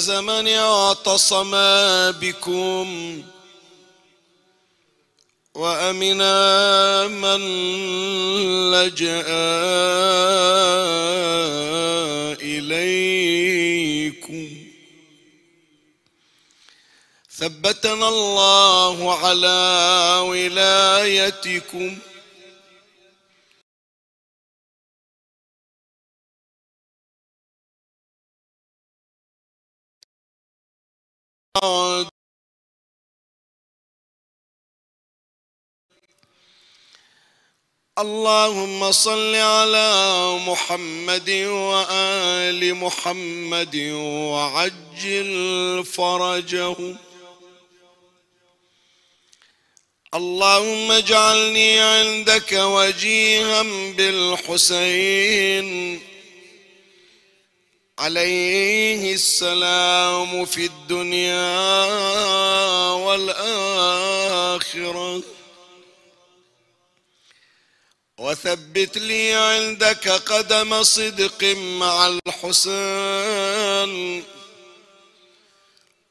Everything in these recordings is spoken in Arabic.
فاز من اعتصم بكم وامنا من لجأ إليكم. ثبتنا الله على ولايتكم. اللهم صل على محمد وآل محمد وعجل فرجه. اللهم اجعلني عندك وجيها بالحسين. عليه السلام في الدنيا والآخرة. وثبت لي عندك قدم صدق مع الحسين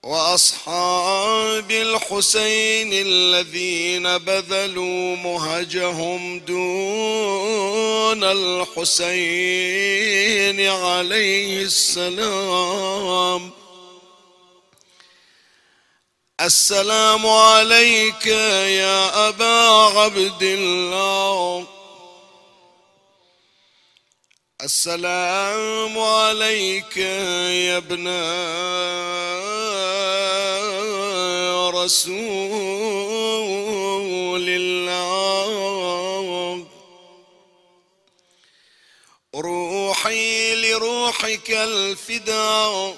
وأصحاب الحسين الذين بذلوا مهجهم دون الحسين عليه السلام. السلام عليك يا أبا عبد الله. السلام عليك يا ابن رسول الله. روحي لروحك الفداء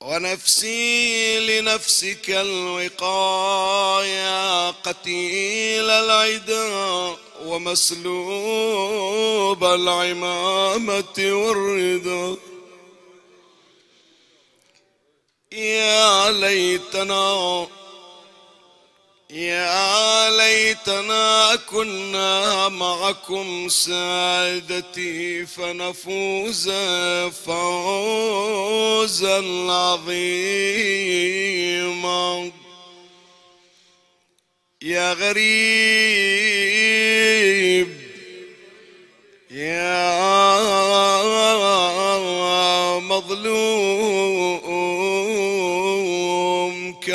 ونفسي لنفسك الوقاية قتيل العداء ومسلوب العمامة والرضا. يا ليتنا يا ليتنا كنا معكم سادتي فنفوز فوزا عظيما. يا غريب يا مظلوم.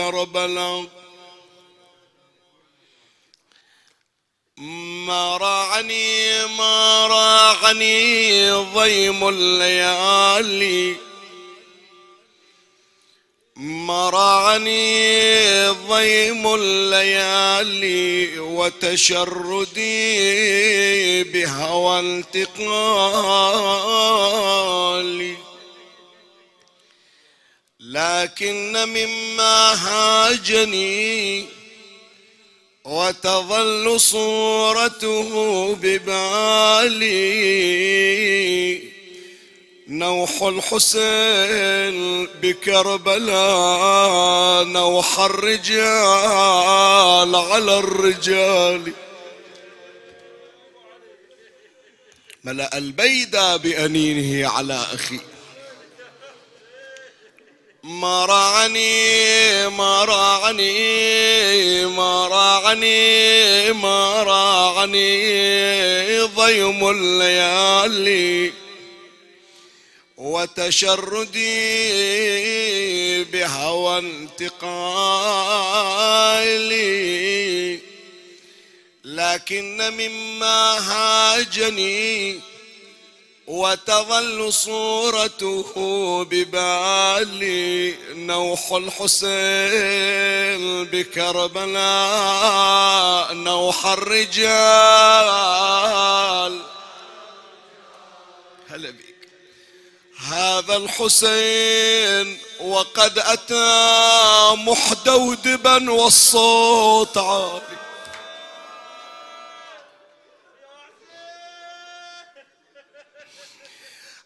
كربلاء ما راعني ما راعني ضيم الليالي. مرعني ضيم الليالي وتشردي بهوى انتقالي لكن مما هاجني وتظل صورته ببالي. نوح الحسين بكربلاء نوح الرجال على الرجال. ملأ البيدى بأنينه على أخي. ما راعني ما راعني ما راعني ما راعني ضيم الليالي وتشردي بهوى انتقالي. لكن مما هاجني وتظل صورته ببالي نوح الحسين بكربلاء نوح الرجال. هلا بك هذا الحسين وقد أتى محدودبا والصوت عالي.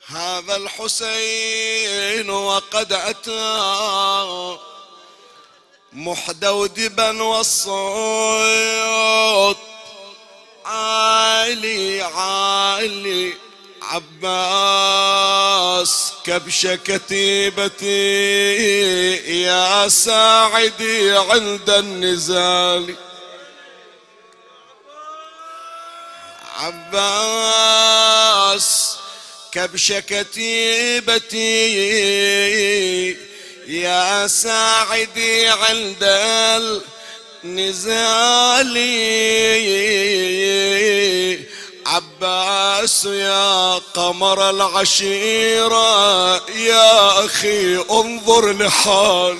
هذا الحسين وقد أتى محدودبا والصوت. عالي عالي عباس كبش كتيبتي يا ساعدي عند النزال. عباس كبش كتيبتي يا ساعدي عند النزال. عباس يا قمر العشيرة يا أخي انظر لحالي.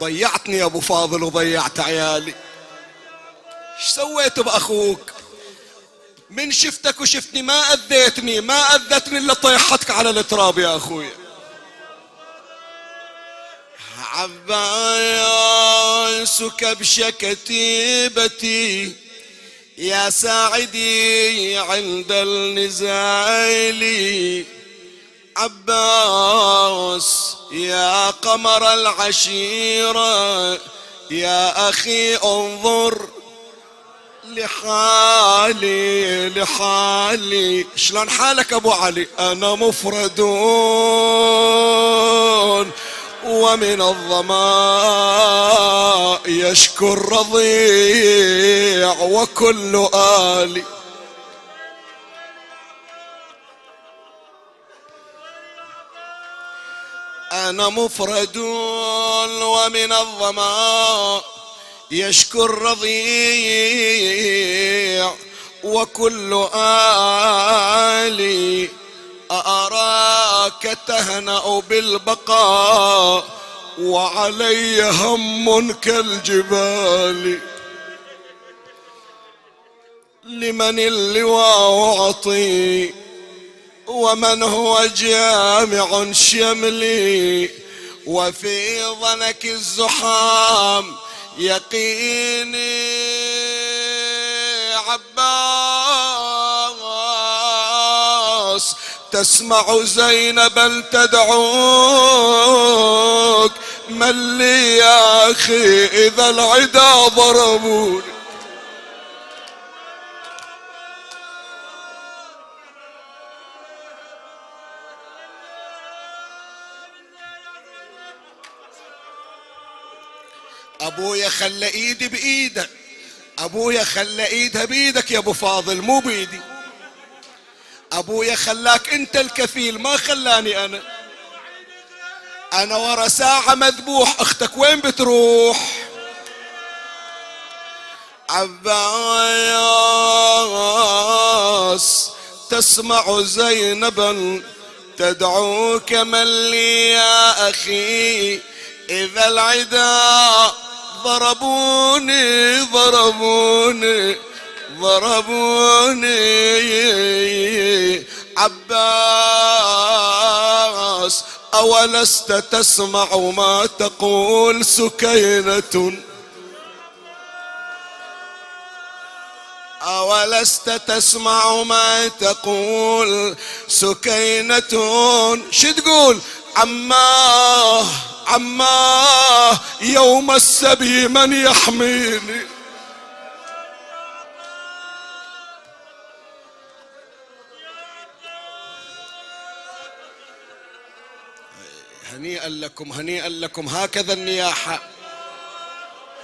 ضيعتني يا أبو فاضل وضيعت عيالي. إيش سويت بأخوك؟ من شفتك وشفتني ما أذيتني ما أذتني إلا طيحتك على التراب يا أخوي. عباس كبش كتيبتي يا ساعدي عند النزال. عباس يا قمر العشيرة يا أخي انظر لحالي لحالي شلون حالك أبو علي؟ أنا مفرد ومن الظماء يشكو الرضيع وكل آلي. أنا مفرد ومن الظماء يشكو الرضيع وكل آلي أراك تهنأ بالبقاء وعلي هم كالجبال. لمن اللواء أعطي ومن هو جامع شملي وفي ظنك الزحام يقيني عباس تسمع زينبا تدعوك من لي يا أخي إذا العدا ضربوني. أبويا خلى إيدي بإيدك. أبويا خلى إيدها بإيدك يا أبو فاضل مو بإيدي. أبويا خلاك أنت الكفيل ما خلاني أنا. أنا ورا ساعة مذبوح أختك وين بتروح؟ عباس تسمع زينبا تدعوك من لي يا أخي. إذا العدا ضربوني ضربوني ضربوني. عباس أولست تسمع ما تقول سكينة؟ أولست تسمع ما تقول سكينة؟ شو تقول؟ عماه. عماه يوم السبي من يحميني. هنيئا لكم هنيئا لكم. هكذا النياحة.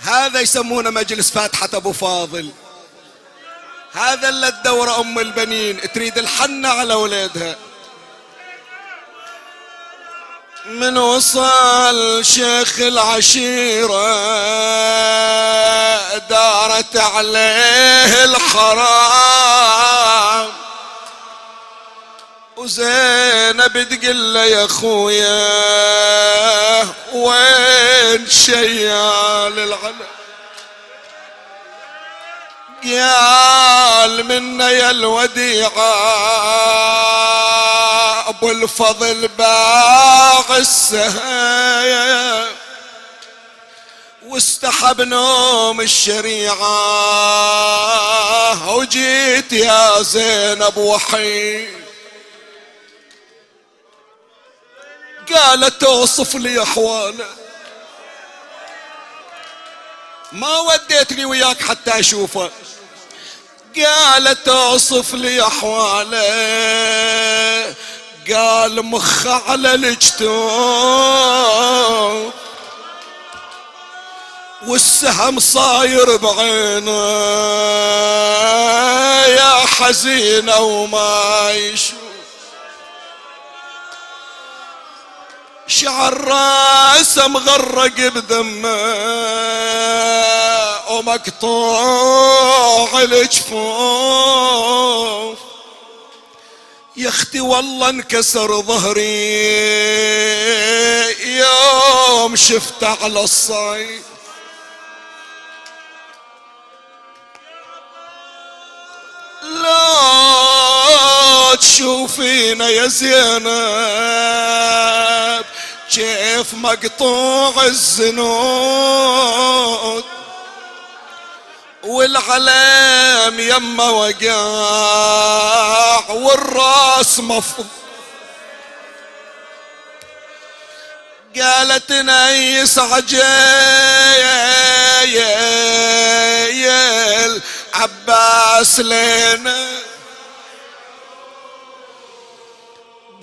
هذا يسمونه مجلس فاتحة أبو فاضل. هذا اللي الدورة أم البنين. تريد الحنة على أولادها من وصل شيخ العشيرة دارت عليه الحرام. وزينب تقول له يا خويا وين شيال العلم قال منا يا الوديعة. أبو الفضل باع السهايا واستحب نوم الشريعة. وجيت يا زينب وحيد قالت توصف لي أحواله. ما وديتني وياك حتى أشوفه. قالت أوصف لي أحواله. قال مخ على الجتوب والسهم صاير بعينه. يا حزينه وما يشوف. شعر راسه مغرق بدمه ومقطوع الجفوف يا أختي والله انكسر ظهري. يوم شفت على الصيد لا تشوفينا يا زينب كيف مقطوع الزنود. والعلم يما وقع والراس مفض. قالت نيس عجيل عباس لنا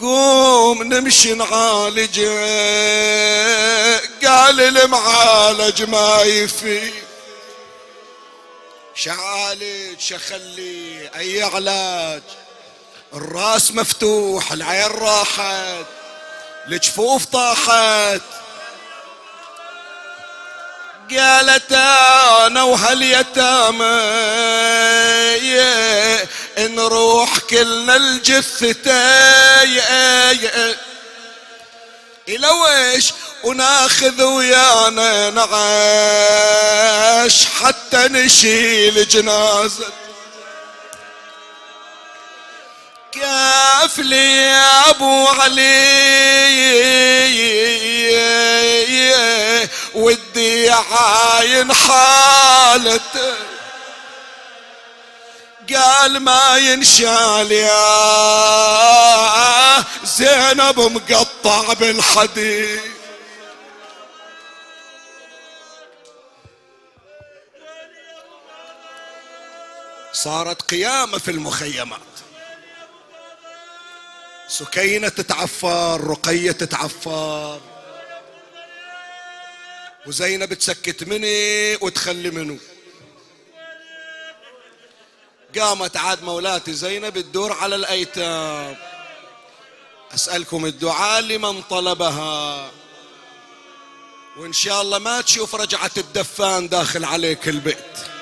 قوم نمشي نعالج قال المعالج ما يفي شعالج شخلي أي علاج. الراس مفتوح العين راحت الجفوف طاحت. قالت أنا وهاليتامى نروح كلنا الجثتين إلى ويش وناخذ ويانا نعاش حتى نشيل جنازة. كاف لي يا أبو علي؟ ودي عاين حالته. قال ما ينشال يا زينب مقطع بالحديد. صارت قيامة في المخيمات. سكينة تتعفر رقية تتعفر. وزينب تسكت مني وتخلي منه قامت عاد مولاتي زينب تدور على الأيتام. أسألكم الدعاء لمن طلبها. وإن شاء الله ما تشوف رجعة الدفان داخل عليك البيت.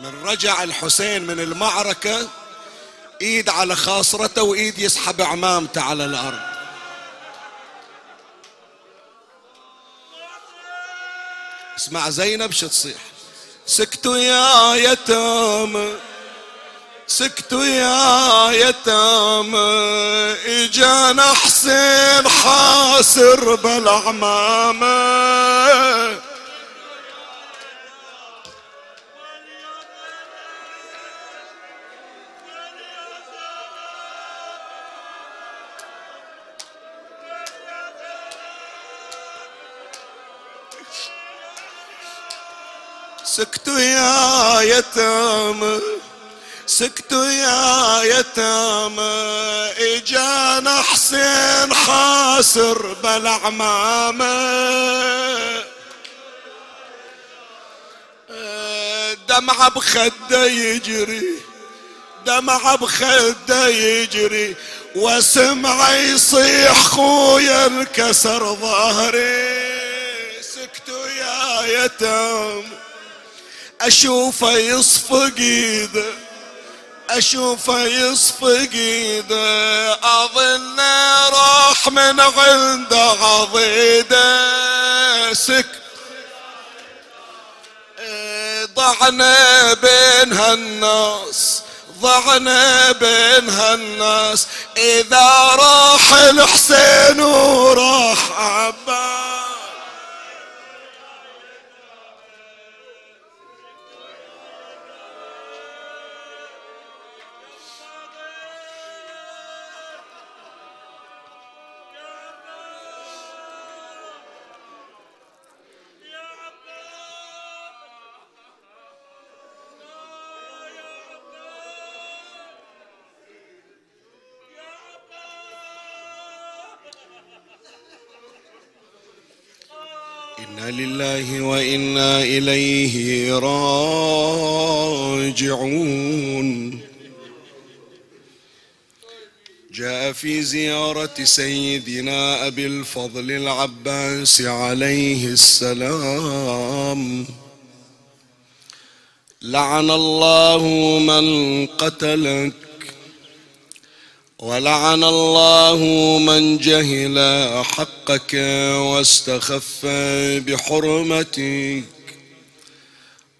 من رجع الحسين من المعركة إيد على خاصرته وإيد يسحب عمامته على الأرض. اسمع زينب شو تصيح. سكتوا يا يتامى سكتوا يا يتامى إجانا حسين حاسر بالعمامة. سكتوا يا يتامى سكتوا يا يتامى. اجانا حسين خاسر بالعمامة دمعة بخدة يجري دمعة بخدة يجري. وسمع يصيح خويا انكسر ظهري. سكتوا يا يتام أشوفه يصفق إيده أشوفه يصفق إيده. أظن راح من عنده عضيده سكت ضعنا بين هالناس ضعنا بين هالناس. إذا راح الحسين وراح عباس. لله وإنا إليه راجعون. جاء في زيارة سيدنا أبي الفضل العباس عليه السلام. لعن الله من قتلك ولعن الله من جهل حقك واستخف بحرمتك.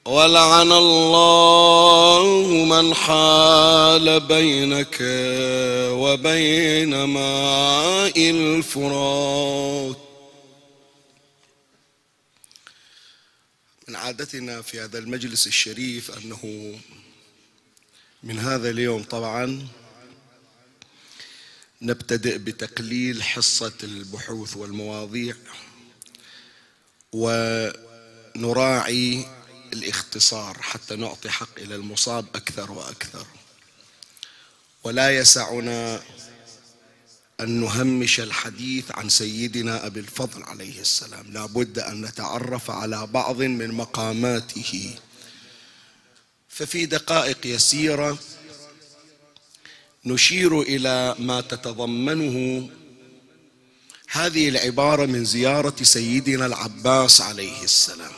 ولعن الله من حال بينك وبين ماء الفرات. من عادتنا في هذا المجلس الشريف أنه من هذا اليوم طبعا نبتدئ بتقليل حصة البحوث والمواضيع ونراعي الاختصار حتى نعطي حق إلى المصاب أكثر وأكثر. ولا يسعنا أن نهمش الحديث عن سيدنا أبي الفضل عليه السلام. لا بد أن نتعرف على بعض من مقاماته. ففي دقائق يسيرة نشير إلى ما تتضمنه هذه العبارة من زيارة سيدنا العباس عليه السلام.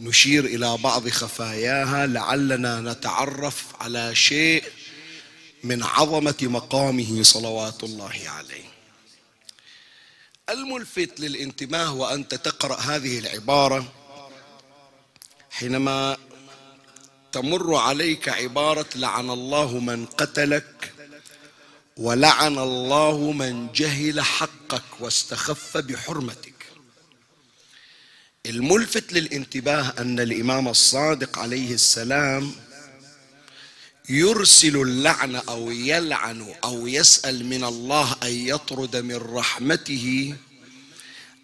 نشير إلى بعض خفاياها لعلنا نتعرف على شيء من عظمة مقامه صلوات الله عليه. الملفت للانتباه وأنت تقرأ هذه العبارة حينما تمر عليك عبارة لعن الله من قتلك ولعن الله من جهل حقك واستخف بحرمتك. الملفت للانتباه أن الإمام الصادق عليه السلام يرسل اللعن أو يلعن أو يسأل من الله أن يطرد من رحمته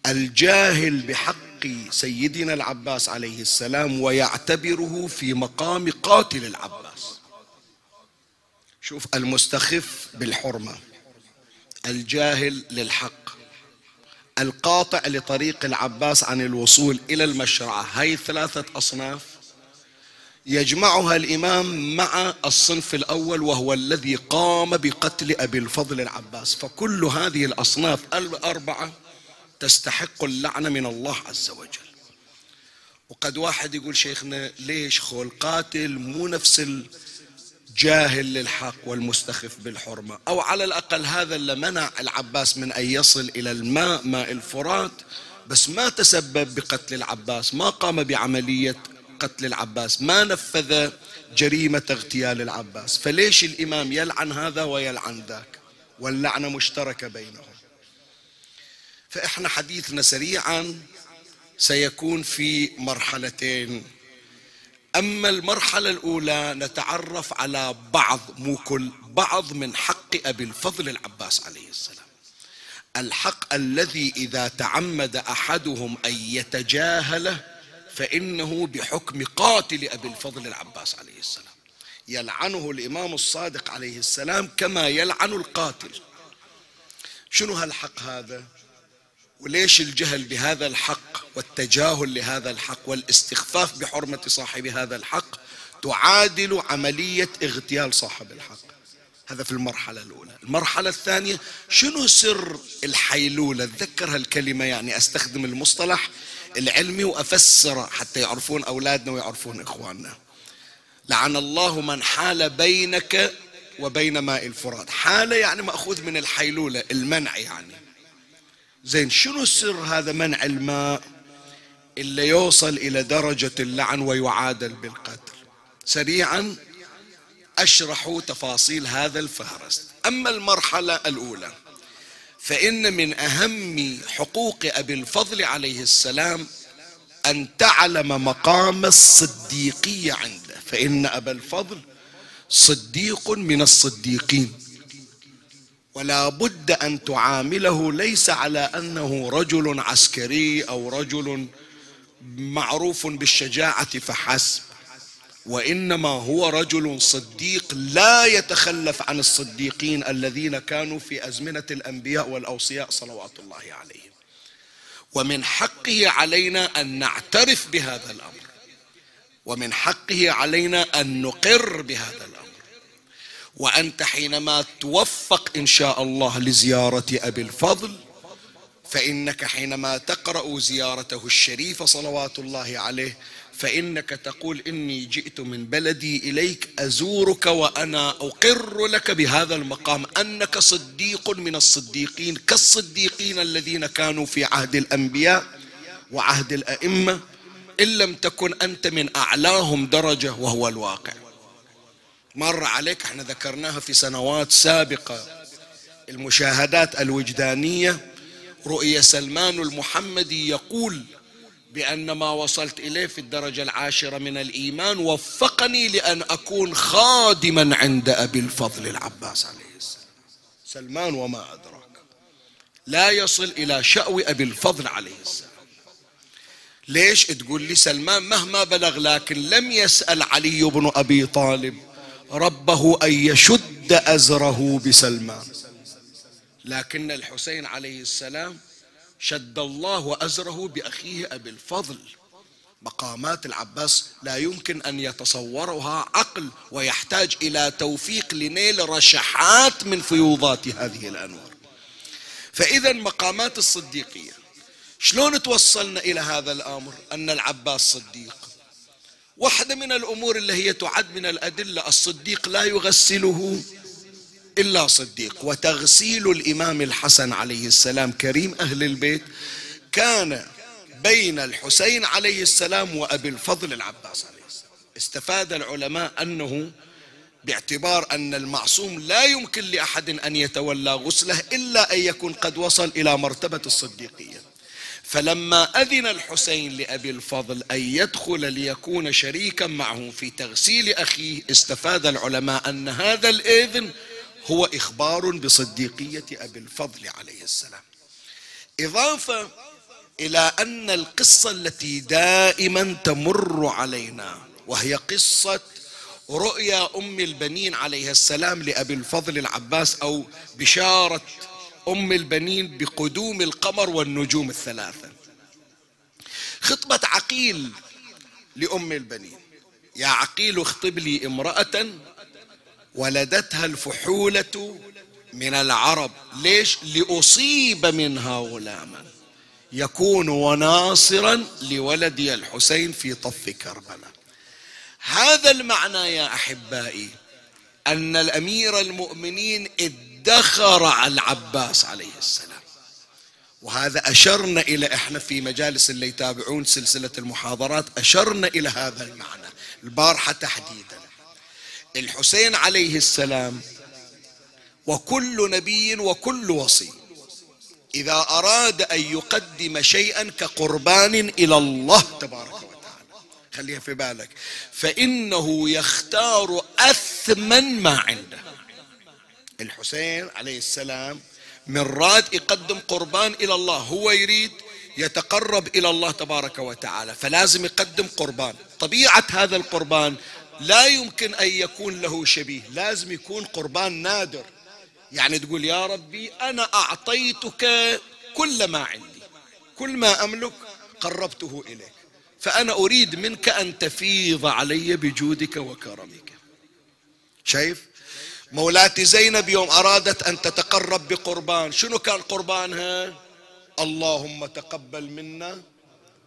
الجاهل بحق سيدنا العباس عليه السلام ويعتبره في مقام قاتل العباس. شوف المستخف بالحرمة الجاهل للحق القاطع لطريق العباس عن الوصول إلى المشرعة. هاي ثلاثة أصناف يجمعها الإمام مع الصنف الأول وهو الذي قام بقتل أبي الفضل العباس. فكل هذه الأصناف الأربعة تستحق اللعنة من الله عز وجل. وقد واحد يقول شيخنا ليش خو القاتل مو نفس الجاهل للحق والمستخف بالحرمة؟ أو على الأقل هذا اللي منع العباس من أن يصل إلى الماء ماء الفرات بس ما تسبب بقتل العباس ما قام بعملية قتل العباس ما نفذ جريمة اغتيال العباس. فليش الإمام يلعن هذا ويلعن ذاك؟ واللعنة مشتركة بينهم. فإحنا حديثنا سريعا سيكون في مرحلتين. أما المرحلة الأولى نتعرف على بعض مو كل بعض من حق أبي الفضل العباس عليه السلام. الحق الذي إذا تعمد أحدهم أن يتجاهله فإنه بحكم قاتل أبي الفضل العباس عليه السلام. يلعنه الإمام الصادق عليه السلام كما يلعن القاتل. شنو هالحق هذا؟ وليش الجهل بهذا الحق والتجاهل لهذا الحق والاستخفاف بحرمة صاحب هذا الحق تعادل عملية اغتيال صاحب الحق؟ هذا في المرحلة الأولى. المرحلة الثانية شنو سر الحيلولة؟ تذكر هالكلمة يعني أستخدم المصطلح العلمي وأفسره حتى يعرفون أولادنا ويعرفون إخواننا. لعن الله من حال بينك وبين ماء الفرات. حالة يعني مأخوذ من الحيلولة المنع يعني. زين شنو سر هذا منع الماء اللي يوصل إلى درجة اللعن ويعادل بالقتل؟ سريعا أشرح تفاصيل هذا الفهرس أما المرحلة الأولى فإن من أهم حقوق أبي الفضل عليه السلام أن تعلم مقام الصديقية عنده. فإن أبا الفضل صديق من الصديقين. ولا بد أن تعامله ليس على أنه رجل عسكري أو رجل معروف بالشجاعة فحسب وإنما هو رجل صديق لا يتخلف عن الصديقين الذين كانوا في أزمنة الأنبياء والأوصياء صلوات الله عليهم. ومن حقه علينا أن نعترف بهذا الأمر ومن حقه علينا أن نقر بهذا الأمر. وأنت حينما توفق إن شاء الله لزيارة أبي الفضل فإنك حينما تقرأ زيارته الشريفة صلوات الله عليه فإنك تقول إني جئت من بلدي إليك أزورك وأنا أقر لك بهذا المقام أنك صديق من الصديقين كالصديقين الذين كانوا في عهد الأنبياء وعهد الأئمة إن لم تكن أنت من أعلاهم درجة وهو الواقع. مر عليك إحنا ذكرناها في سنوات سابقة. المشاهدات الوجدانية رؤيا سلمان المحمدي يقول بأن ما وصلت إليه في الدرجة العاشرة من الإيمان وفقني لأن أكون خادما عند أبي الفضل العباس عليه السلام. سلمان وما أدراك. لا يصل إلى شأو أبي الفضل عليه السلام. ليش تقول لي سلمان مهما بلغ لكن لم يسأل علي بن أبي طالب ربه أن يشد أزره بسلمان. لكن الحسين عليه السلام شد الله أزره بأخيه أبي الفضل. مقامات العباس لا يمكن أن يتصورها عقل ويحتاج إلى توفيق لنيل رشحات من فيوضات هذه الأنوار. فإذا مقامات الصديقية شلون توصلنا إلى هذا الأمر؟ أن العباس صديق. واحدة من الأمور اللي هي تعد من الأدلة الصديق لا يغسله إلا صديق. وتغسيل الإمام الحسن عليه السلام كريم أهل البيت كان بين الحسين عليه السلام وأبي الفضل العباس عليه السلام. استفاد العلماء أنه باعتبار أن المعصوم لا يمكن لأحد أن يتولى غسله إلا أن يكون قد وصل إلى مرتبة الصديقية. فلما أذن الحسين لأبي الفضل أن يدخل ليكون شريكا معه في تغسيل أخيه استفاد العلماء أن هذا الإذن هو إخبار بصديقية أبي الفضل عليه السلام. إضافة إلى أن القصة التي دائما تمر علينا وهي قصة رؤيا أم البنين عليه السلام لأبي الفضل العباس أو بشارة أم البنين بقدوم القمر والنجوم الثلاثة. خطبة عقيل لأم البنين. يا عقيل اخطب لي امرأة ولدتها الفحولة من العرب. ليش؟ لأصيب منها غلاما. يكون وناصرا لولدي الحسين في طف كربلاء. هذا المعنى يا أحبائي أن الأمير المؤمنين ادخر على العباس عليه السلام. وهذا أشرنا إلى إحنا في مجالس اللي يتابعون سلسلة المحاضرات أشرنا إلى هذا المعنى البارحة تحديدا. الحسين عليه السلام وكل نبي وكل وصي إذا أراد أن يقدم شيئا كقربان إلى الله تبارك وتعالى. خليها في بالك. فإنه يختار أثمن ما عنده. الحسين عليه السلام من راد يقدم قربان إلى الله هو يريد يتقرب إلى الله تبارك وتعالى فلازم يقدم قربان. طبيعة هذا القربان لا يمكن أن يكون له شبيه لازم يكون قربان نادر. يعني تقول يا ربي أنا أعطيتك كل ما عندي كل ما أملك قربته إليك فأنا أريد منك أن تفيض علي بجودك وكرمك. شايف؟ مولاتي زينب يوم أرادت أن تتقرب بقربان. شنو كان قربانها اللهم تقبل منا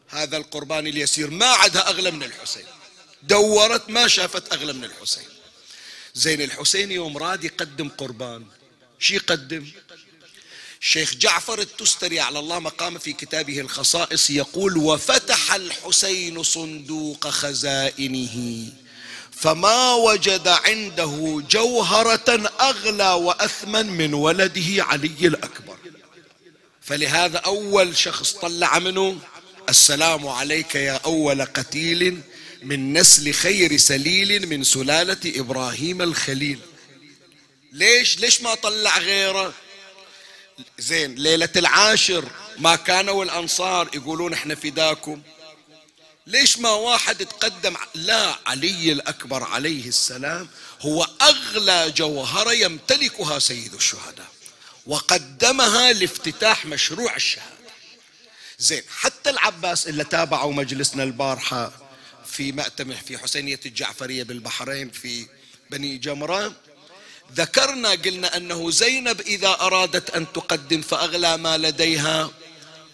هذا القربان اليسير. ما عدها أغلى من الحسين. دورت ما شافت أغلى من الحسين. زين الحسين يوم راد يقدم قربان. شي يقدم؟ الشيخ جعفر التستري على الله مقام في كتابه الخصائص يقول وفتح الحسين صندوق خزائنه فما وجد عنده جوهرة أغلى وأثمن من ولده علي الأكبر. فلهذا أول شخص طلع منه السلام عليك يا أول قتيل من نسل خير سليل من سلالة إبراهيم الخليل. ليش ليش ما طلع غيره؟ زين ليلة العاشر ما كانوا الأنصار يقولون إحنا فداكم. ليش ما واحد تقدم لا علي الأكبر عليه السلام هو أغلى جوهرة يمتلكها سيد الشهداء وقدمها لافتتاح مشروع الشهادة. زين حتى العباس اللي تابعوا مجلسنا البارحة في مأتمه في حسينية الجعفرية بالبحرين في بني جمرة ذكرنا قلنا أنه زينب إذا أرادت أن تقدم فأغلى ما لديها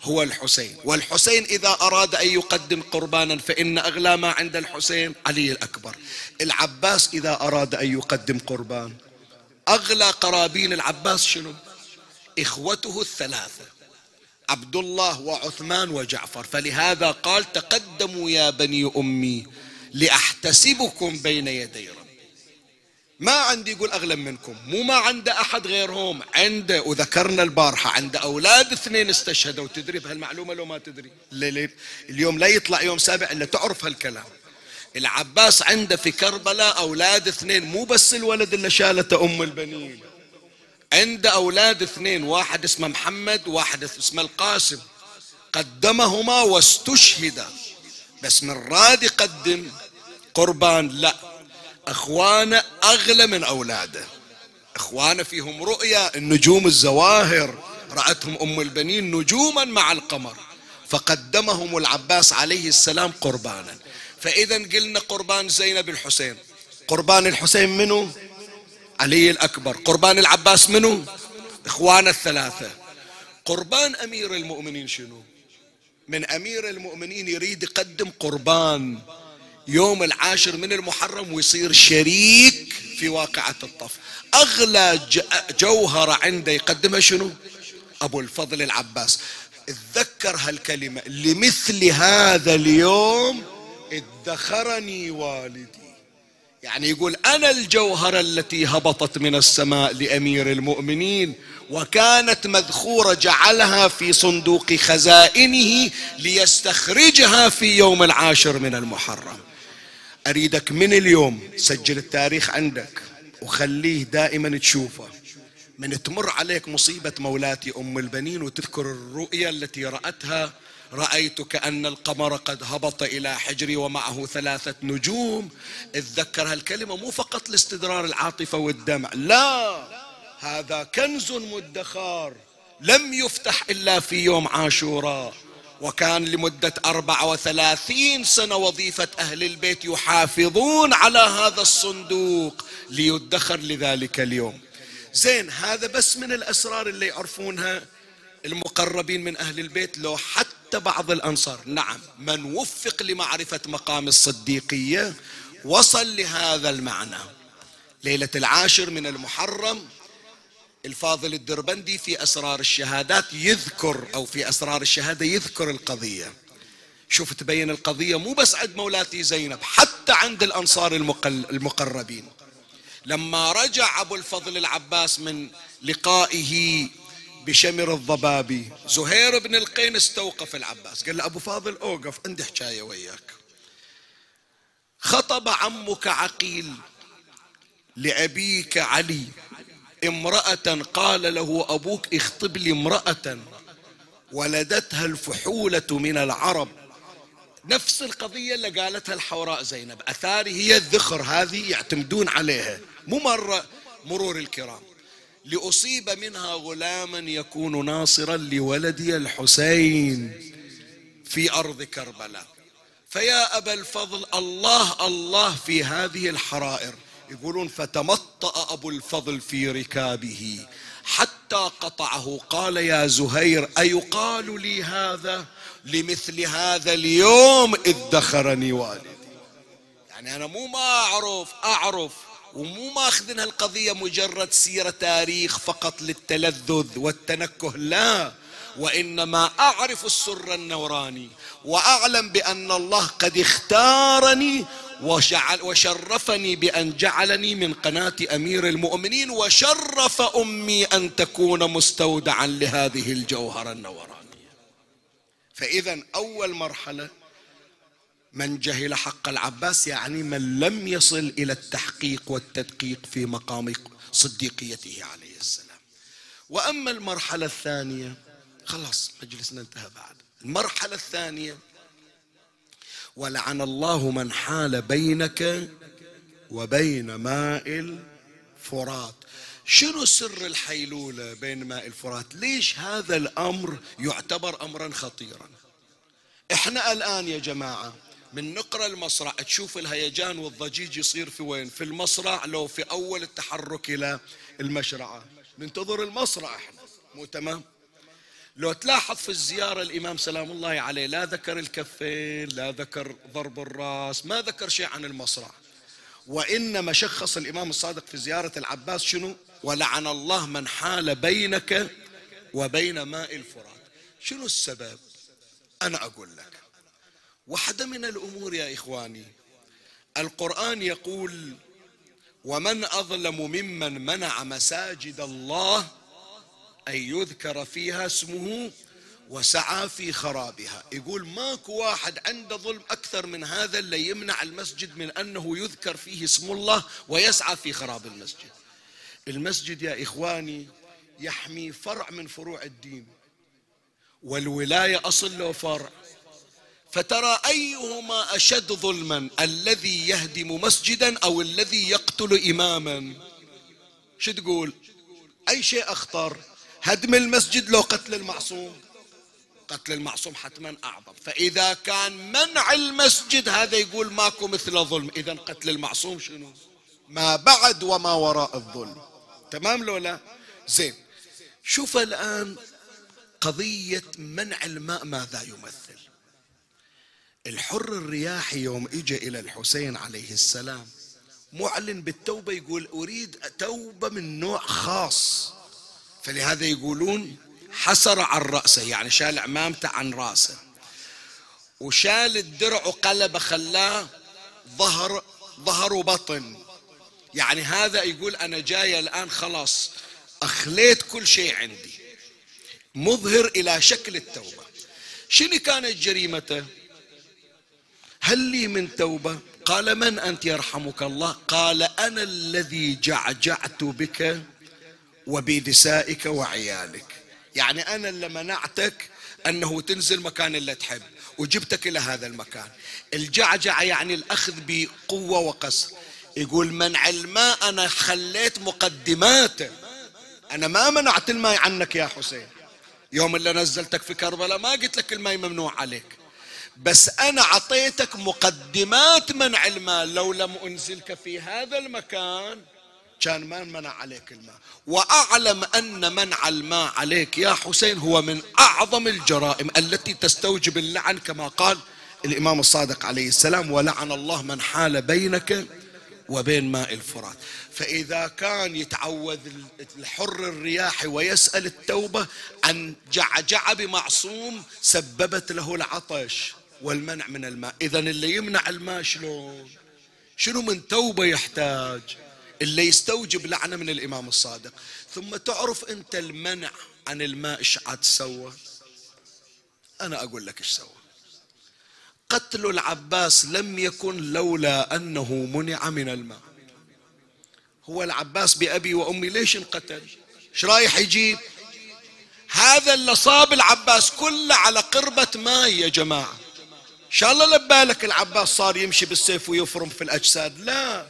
هو الحسين. والحسين إذا أراد أن يقدم قربانا فإن أغلى ما عند الحسين علي الأكبر. العباس إذا أراد أن يقدم قربان أغلى قرابين العباس شنو؟ إخوته الثلاثة عبد الله وعثمان وجعفر. فلهذا قال تقدموا يا بني أمي لأحتسبكم بين يدي ربي ما عندي يقول أغلى منكم. مو ما عنده أحد غيرهم. عنده وذكرنا البارحة عنده أولاد اثنين استشهدوا. تدري بهالمعلومة لو ما تدري؟ اليوم لا يطلع يوم سابع إلا تعرف هالكلام. العباس عنده في كربلاء أولاد اثنين. مو بس الولد اللي شالته أم البنين. عنده أولاد اثنين. واحد اسمه محمد واحد اسمه القاسم. قدمهما واستشهد. بس من راد يقدم قربان. لا. اخوانه أغلى من أولاده. اخوانه فيهم رؤيا النجوم الزواهر. رأتهم أم البنين نجوما مع القمر. فقدمهم العباس عليه السلام قربانا. فاذا قلنا قربان زينب الحسين. قربان الحسين منه علي الأكبر. قربان العباس منه إخوان الثلاثة. قربان أمير المؤمنين شنو؟ من أمير المؤمنين يريد يقدم قربان. يوم العاشر من المحرم ويصير شريك في واقعة الطف. أغلى جوهرة عنده يقدمها شنو؟ أبو الفضل العباس. اتذكر هالكلمة لمثل هذا اليوم ادخرني والدي. يعني يقول أنا الجوهرة التي هبطت من السماء لأمير المؤمنين وكانت مذخورة جعلها في صندوق خزائنه ليستخرجها في يوم العاشر من المحرم. أريدك من اليوم سجل التاريخ عندك وخليه دائما تشوفه. من تمر عليك مصيبة مولاتي أم البنين وتذكر الرؤيا التي رأتها رأيت كأن القمر قد هبط إلى حجري ومعه ثلاثة نجوم. اتذكر هالكلمة مو فقط لاستدرار العاطفة والدمع لا! هذا كنز مدخار لم يفتح إلا في يوم عاشوراء. وكان لمدة أربعة وثلاثين سنة وظيفة أهل البيت يحافظون على هذا الصندوق ليدخر لذلك اليوم. زين هذا بس من الأسرار اللي يعرفونها المقربين من أهل البيت لو حتى بعض الأنصار. نعم من وفق لمعرفة مقام الصديقية وصل لهذا المعنى. ليلة العاشر من المحرم الفاضل الدربندي في أسرار الشهادات يذكر أو في أسرار الشهادة يذكر القضية. شوف تبين القضية مو بس عند مولاتي زينب حتى عند الأنصار المقربين. لما رجع أبو الفضل العباس من لقائه بشمر الضبابي زهير بن القين استوقف العباس. قال له أبو فاضل أوقف عندي حكاية وياك. خطب عمك عقيل لأبيك علي. امرأة قال له أبوك اخطب لي امرأة. ولدتها الفحولة من العرب. نفس القضية اللي قالتها الحوراء زينب. أثاري هي الذخر هذه يعتمدون عليها. مو مرة مرور الكرام. لأصيب منها غلاما يكون ناصرا لولدي الحسين في أرض كربلاء. فيا أبا الفضل الله الله في هذه الحرائر. يقولون فتمطأ أبو الفضل في ركابه حتى قطعه. قال يا زهير أيقال لي هذا؟ لمثل هذا اليوم ادخرني والدي. يعني أنا مو ما أعرف أعرف ومو ماخذين هالقضية مجرد سيرة تاريخ فقط للتلذذ والتنكه لا. وإنما أعرف السر النوراني وأعلم بأن الله قد اختارني وشعل وشرفني بأن جعلني من قناة أمير المؤمنين وشرف أمي أن تكون مستودعا لهذه الجوهرة النورانية. فإذا أول مرحلة من جهل حق العباس يعني من لم يصل إلى التحقيق والتدقيق في مقام صديقيته عليه السلام. وأما المرحلة الثانية خلاص مجلسنا انتهى بعد. المرحلة الثانية ولعن الله من حال بينك وبين ماء الفرات. شنو سر الحيلولة بين ماء الفرات؟ ليش هذا الأمر يعتبر أمرا خطيرا؟ إحنا الآن يا جماعة من نقرأ المصرع تشوف الهيجان والضجيج يصير في وين؟ في المصرع لو في أول التحرك إلى المشرعة. ننتظر المصرع إحنا. مو تمام؟ لو تلاحظ في الزيارة الإمام سلام الله عليه لا ذكر الكفين لا ذكر ضرب الرأس ما ذكر شيء عن المصرع. وإنما شخص الإمام الصادق في زيارة العباس شنو؟ ولعن الله من حال بينك وبين ماء الفرات. شنو السبب؟ أنا أقول لك واحدة من الأمور يا إخواني القرآن يقول ومن أظلم ممن منع مساجد الله أن يذكر فيها اسمه وسعى في خرابها. يقول ماكو واحد عنده ظلم أكثر من هذا اللي يمنع المسجد من أنه يذكر فيه اسم الله ويسعى في خراب المسجد. المسجد يا إخواني يحمي فرع من فروع الدين والولاية أصل له فرع. فترى أيهما أشد ظلما الذي يهدم مسجدا أو الذي يقتل إماما. شو تقول؟ أي شيء أخطر؟ هدم المسجد لو قتل المعصوم. قتل المعصوم حتما أعظم. فإذا كان منع المسجد هذا يقول ماكو مثل ظلم. إذا قتل المعصوم شنو؟ ما بعد وما وراء الظلم. تمام لو لا؟ زين. شوف الآن قضية منع الماء ماذا يمثل. الحر الرياحي يوم اجى إلى الحسين عليه السلام معلن بالتوبة يقول أريد توبة من نوع خاص. فلهذا يقولون حسر عن رأسه يعني شال عمامته عن رأسه. وشال الدرع وقلبه خلاه ظهر ظهر وبطن. يعني هذا يقول أنا جاي الآن خلاص أخليت كل شيء عندي. مظهر إلى شكل التوبة. شنو كانت جريمته؟ هل لي من توبة؟ قال من أنت يرحمك الله؟ قال أنا الذي جعجعت بك وبنسائك وعيالك. يعني أنا اللي منعتك أنه تنزل مكان اللي تحب وجبتك إلى هذا المكان. الجعجعة يعني الأخذ بقوة وقصر يقول منع الماء أنا خليت مقدماته أنا ما منعت الماء عنك يا حسين. يوم اللي نزلتك في كربلاء ما قلت لك الماء ممنوع عليك. بس أنا أعطيتك مقدمات منع المال لو لم أنزلك في هذا المكان كان ما منع عليك الماء. وأعلم أن منع الماء عليك يا حسين هو من أعظم الجرائم التي تستوجب اللعن كما قال الإمام الصادق عليه السلام ولعن الله من حال بينك وبين ماء الفرات فإذا كان يتعوذ الحر الرياحي ويسأل التوبة عن جعجع بمعصوم سببت له العطش والمنع من الماء. إذا اللي يمنع الماء شلون؟ شنو من توبة يحتاج؟ اللي يستوجب لعنة من الإمام الصادق. ثم تعرف أنت المنع عن الماء إيش عاد سوى أنا أقول لك إيش سوى. قتل العباس لم يكن لولا أنه منع من الماء. هو العباس بأبي وأمي ليش انقتل؟ إيش رايح يجيب؟ هذا اللي صاب العباس كله على قربة ماء يا جماعة. شاء الله لبالك العباس صار يمشي بالسيف ويفرم في الأجساد. لا.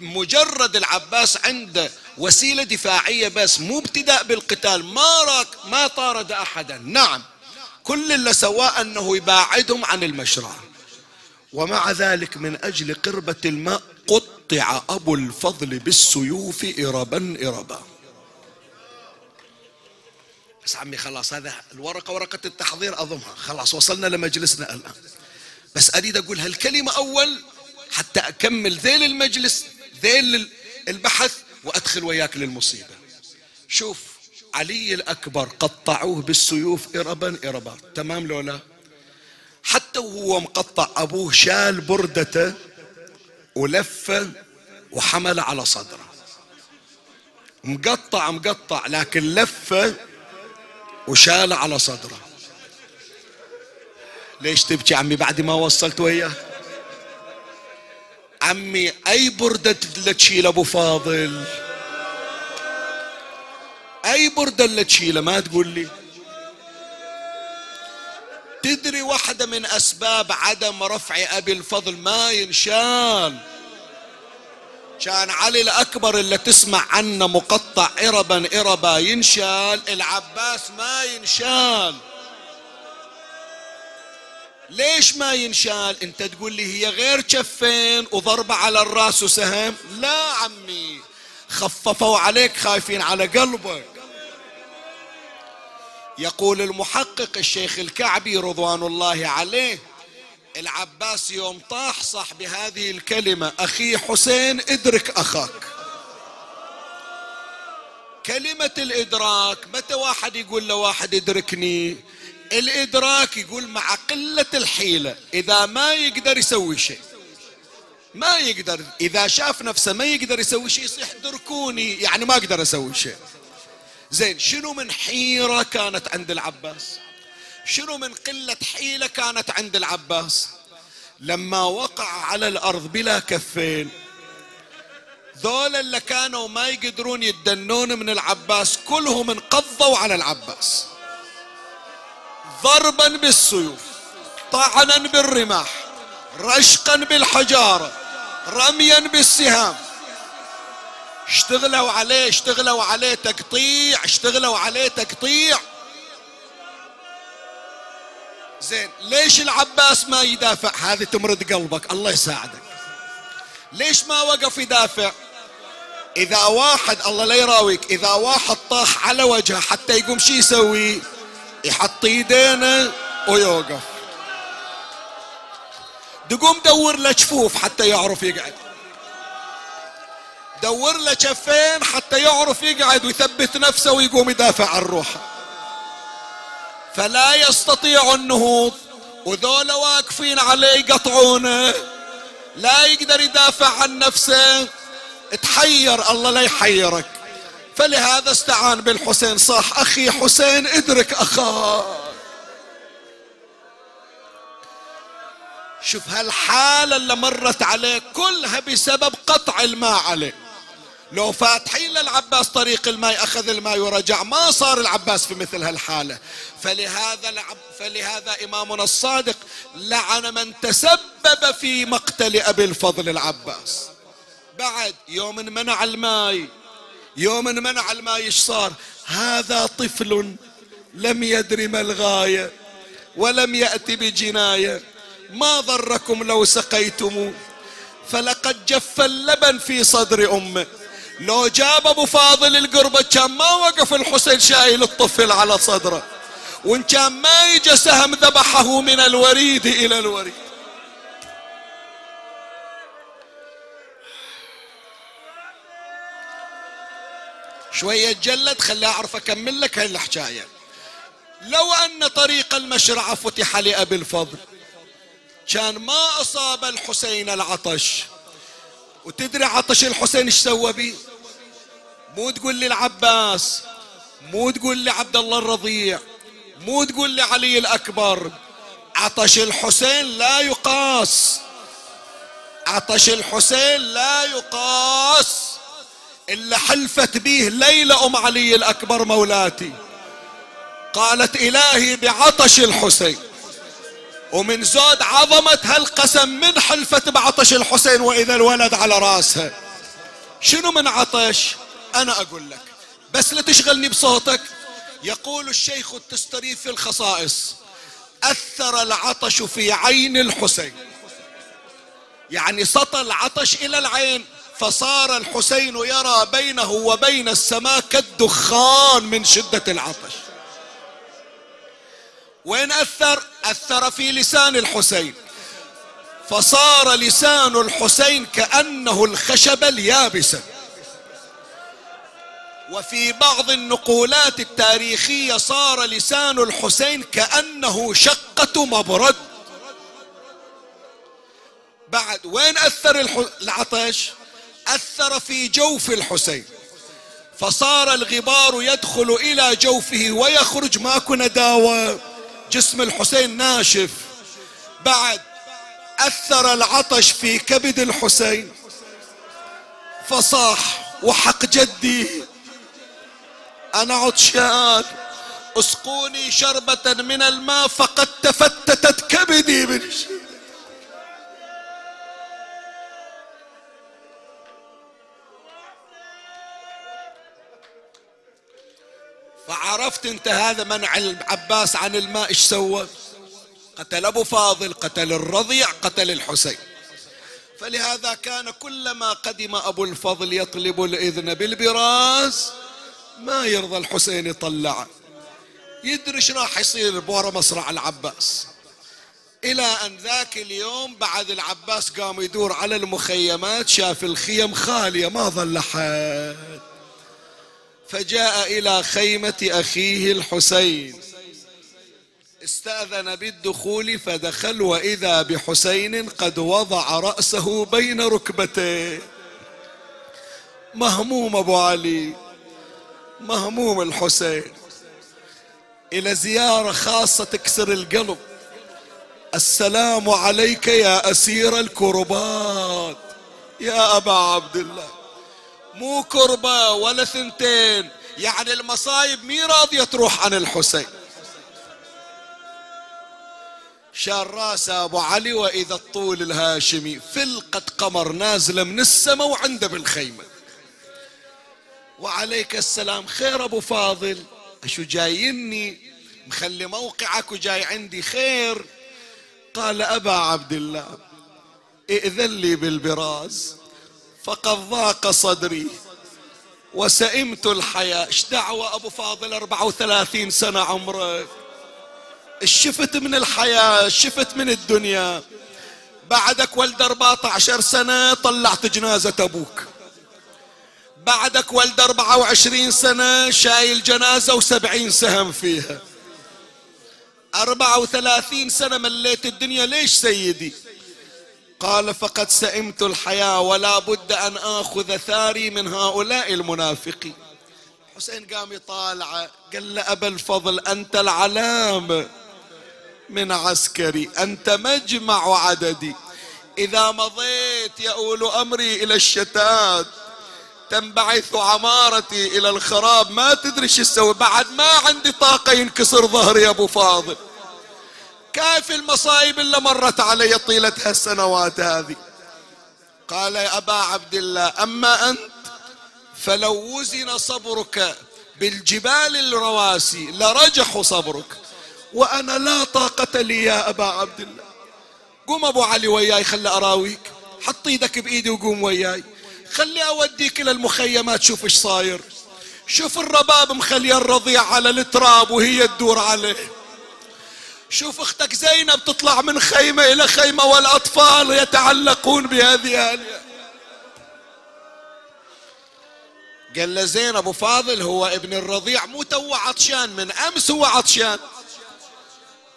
مجرد العباس عنده وسيلة دفاعية بس مو ابتداء بالقتال. ما راك ما طارد أحدا. نعم. كل اللي سواه أنه يباعدهم عن المشرعة ومع ذلك من أجل قربة الماء قطع أبو الفضل بالسيوف إربا إربا. بس عمي خلاص هذا الورقة ورقة التحضير أضمها. خلاص وصلنا لمجلسنا الآن. بس أريد أقول هالكلمة أول؟ حتى أكمل ذيل المجلس ذيل البحث وأدخل وياك للمصيبة. شوف علي الأكبر قطعوه بالسيوف إربا إربا. تمام لولا حتى وهو مقطع أبوه شال بردته ولفه وحمل على صدره. مقطع مقطع لكن لفه وشال على صدره. ليش تبكي عمي بعد ما وصلت وياه؟ عمي أي بردة تشيل أبو فاضل؟ أي بردة اللي تشيله ما تقول لي. تدري واحدة من أسباب عدم رفع أبي الفضل ما ينشال كان علي الأكبر اللي تسمع عنه مقطع إربا إربا ينشال العباس ما ينشال. ليش ما ينشال؟ انت تقول لي هي غير كفين وضربة على الراس وسهم؟ لا عمي. خففوا عليك خايفين على قلبك. يقول المحقق الشيخ الكعبي رضوان الله عليه العباس يوم طاح صح بهذه الكلمة أخي حسين ادرك أخاك. كلمة الإدراك متى واحد يقول لواحد ادركني الإدراك يقول مع قلة الحيلة إذا ما يقدر يسوي شيء ما يقدر إذا شاف نفسه ما يقدر يسوي شيء يصيح دركوني يعني ما أقدر أسوي شيء. زين شنو من حيرة كانت عند العباس؟ شنو من قلة حيلة كانت عند العباس؟ لما وقع على الأرض بلا كفين ذول اللي كانوا ما يقدرون يدنون من العباس كلهم انقضوا على العباس. ضربا بالسيوف طعنا بالرماح رشقا بالحجارة رميا بالسهام. اشتغلوا عليه اشتغلوا عليه تقطيع اشتغلوا عليه تقطيع. زين ليش العباس ما يدافع؟ هذه تمرد قلبك الله يساعدك. ليش ما وقف يدافع؟ إذا واحد الله لا يراويك إذا واحد طاح على وجهه حتى يقوم شي يسوي؟ يحط ايدينه ويوقف. تقوم دور له جفوف حتى يعرف يقعد. دور له كفين حتى يعرف يقعد ويثبت نفسه ويقوم يدافع عن روحه. فلا يستطيع النهوض وذولا واقفين عليه يقطعونه. لا يقدر يدافع عن نفسه. تحير الله لا يحيرك. فلهذا استعان بالحسين. صاح أخي حسين ادرك أخاك. شوف هالحالة اللي مرت عليه كلها بسبب قطع الماء عليه لو فاتحين للعباس طريق الماء أخذ الماء ورجع ما صار العباس في مثل هالحالة. فلهذا العب فلهذا إمامنا الصادق لعن من تسبب في مقتل أبي الفضل العباس. بعد يوم منع الماء. يوم منع الماء إيش صار. هذا طفل لم يدر ما الغاية ولم يأتي بجناية. ما ضركم لو سقيتم؟ فلقد جف اللبن في صدر أمه. لو جاب أبو فاضل القربة كان ما وقف الحسين شايل الطفل على صدره. وإن كان ما يجى سهم ذبحه من الوريد إلى الوريد. شوية جلد خلي أعرف أكمل لك هاي الحكاية. لو أن طريق المشرعة فتح لأبي الفضل كان ما أصاب الحسين العطش. وتدري عطش الحسين إيش سوى بي؟ مو تقول لي العباس مو تقول لي عبد الله الرضيع مو تقول لي علي الأكبر. عطش الحسين لا يقاس. عطش الحسين لا يقاس. إلا حلفت به ليلى أم علي الأكبر مولاتي. قالت إلهي بعطش الحسين. ومن زود عظمة هالقسم من حلفت بعطش الحسين وإذا الولد على راسها. شنو من عطش؟ أنا أقول لك. بس لا تشغلني بصوتك. يقول الشيخ التستري في الخصائص أثر العطش في عين الحسين. يعني سطى العطش إلى العين. فصار الحسين يرى بينه وبين السماء كالدخان من شدة العطش. وين أثر أثر في لسان الحسين. فصار لسان الحسين كأنه الخشب اليابسة. وفي بعض النقولات التاريخية صار لسان الحسين كأنه شقة مبرد. بعد وين أثر العطش أثر في جوف الحسين. فصار الغبار يدخل إلى جوفه ويخرج. ماكو نداوة جسم الحسين ناشف. بعد أثر العطش في كبد الحسين. فصاح وحق جدي. أنا عطشان. أسقوني شربة من الماء فقد تفتتت كبدي من الشدة فعرفت انت هذا منع العباس عن الماء إيش سوى؟ قتل أبو فاضل قتل الرضيع قتل الحسين. فلهذا كان كلما قدم أبو الفضل يطلب الإذن بالبراز ما يرضى الحسين يطلعه يدري إيش راح يصير بورا مصرع العباس. إلى أن ذاك اليوم بعد العباس قام يدور على المخيمات شاف الخيم خالية ما ظل حد. فجاء إلى خيمة أخيه الحسين. استأذن بالدخول فدخل وإذا بحسين قد وضع رأسه بين ركبتيه. مهموم أبو علي مهموم الحسين. إلى زيارة خاصة تكسر القلب. السلام عليك يا أسير الكربات. يا أبا عبد الله. مو كربة ولا ثنتين. يعني المصايب مي راضية تروح عن الحسين. شال راسه أبو علي وإذا الطول الهاشمي فلقة قمر نازلة من السماء وعنده بالخيمة. وعليك السلام. خير أبو فاضل. أشو جايني؟ مخلي موقعك وجاي عندي خير. قال أبا عبد الله ائذن لي بالبراز. فقد ضاق صدري وسئمت الحياة. إيش دعوة أبو فاضل 34 سنة عمرك؟ شفت من الحياة؟ شفت من الدنيا؟ بعدك ولد 14 سنة طلعت جنازة أبوك. بعدك ولد 24 سنة شايل جنازة وسبعين سهم فيها. 34 سنة مليت الدنيا. ليش سيدي؟ قال فقد سئمت الحياة ولا بد أن آخذ ثاري من هؤلاء المنافقين. حسين قام يطالع قال له أبا الفضل أنت العلام من عسكري أنت مجمع عددي. إذا مضيت يؤول أمري إلى الشتات تنبعث عمارتي إلى الخراب. ما تدري شو تسوي؟ بعد ما عندي طاقة ينكسر ظهري يا أبو فاضل. كيف المصايب اللي مرت علي طيلة هالسنوات هذه. قال يا أبا عبد الله أما أنت فلو وزن صبرك بالجبال الرواسي لرجح صبرك. وأنا لا طاقة لي يا أبا عبد الله. قوم أبو علي وياي خلي أراويك. حط إيدك بإيدي وقوم وياي. خلي أوديك إلى المخيمات شوف إيش صاير. شوف الرباب مخلي الرضيع على التراب وهي تدور عليه. شوف أختك زينب تطلع من خيمة إلى خيمة والأطفال يتعلقون بهذه اليا قال له زين ابو فاضل هو ابن الرضيع مو تو عطشان من أمس هو عطشان.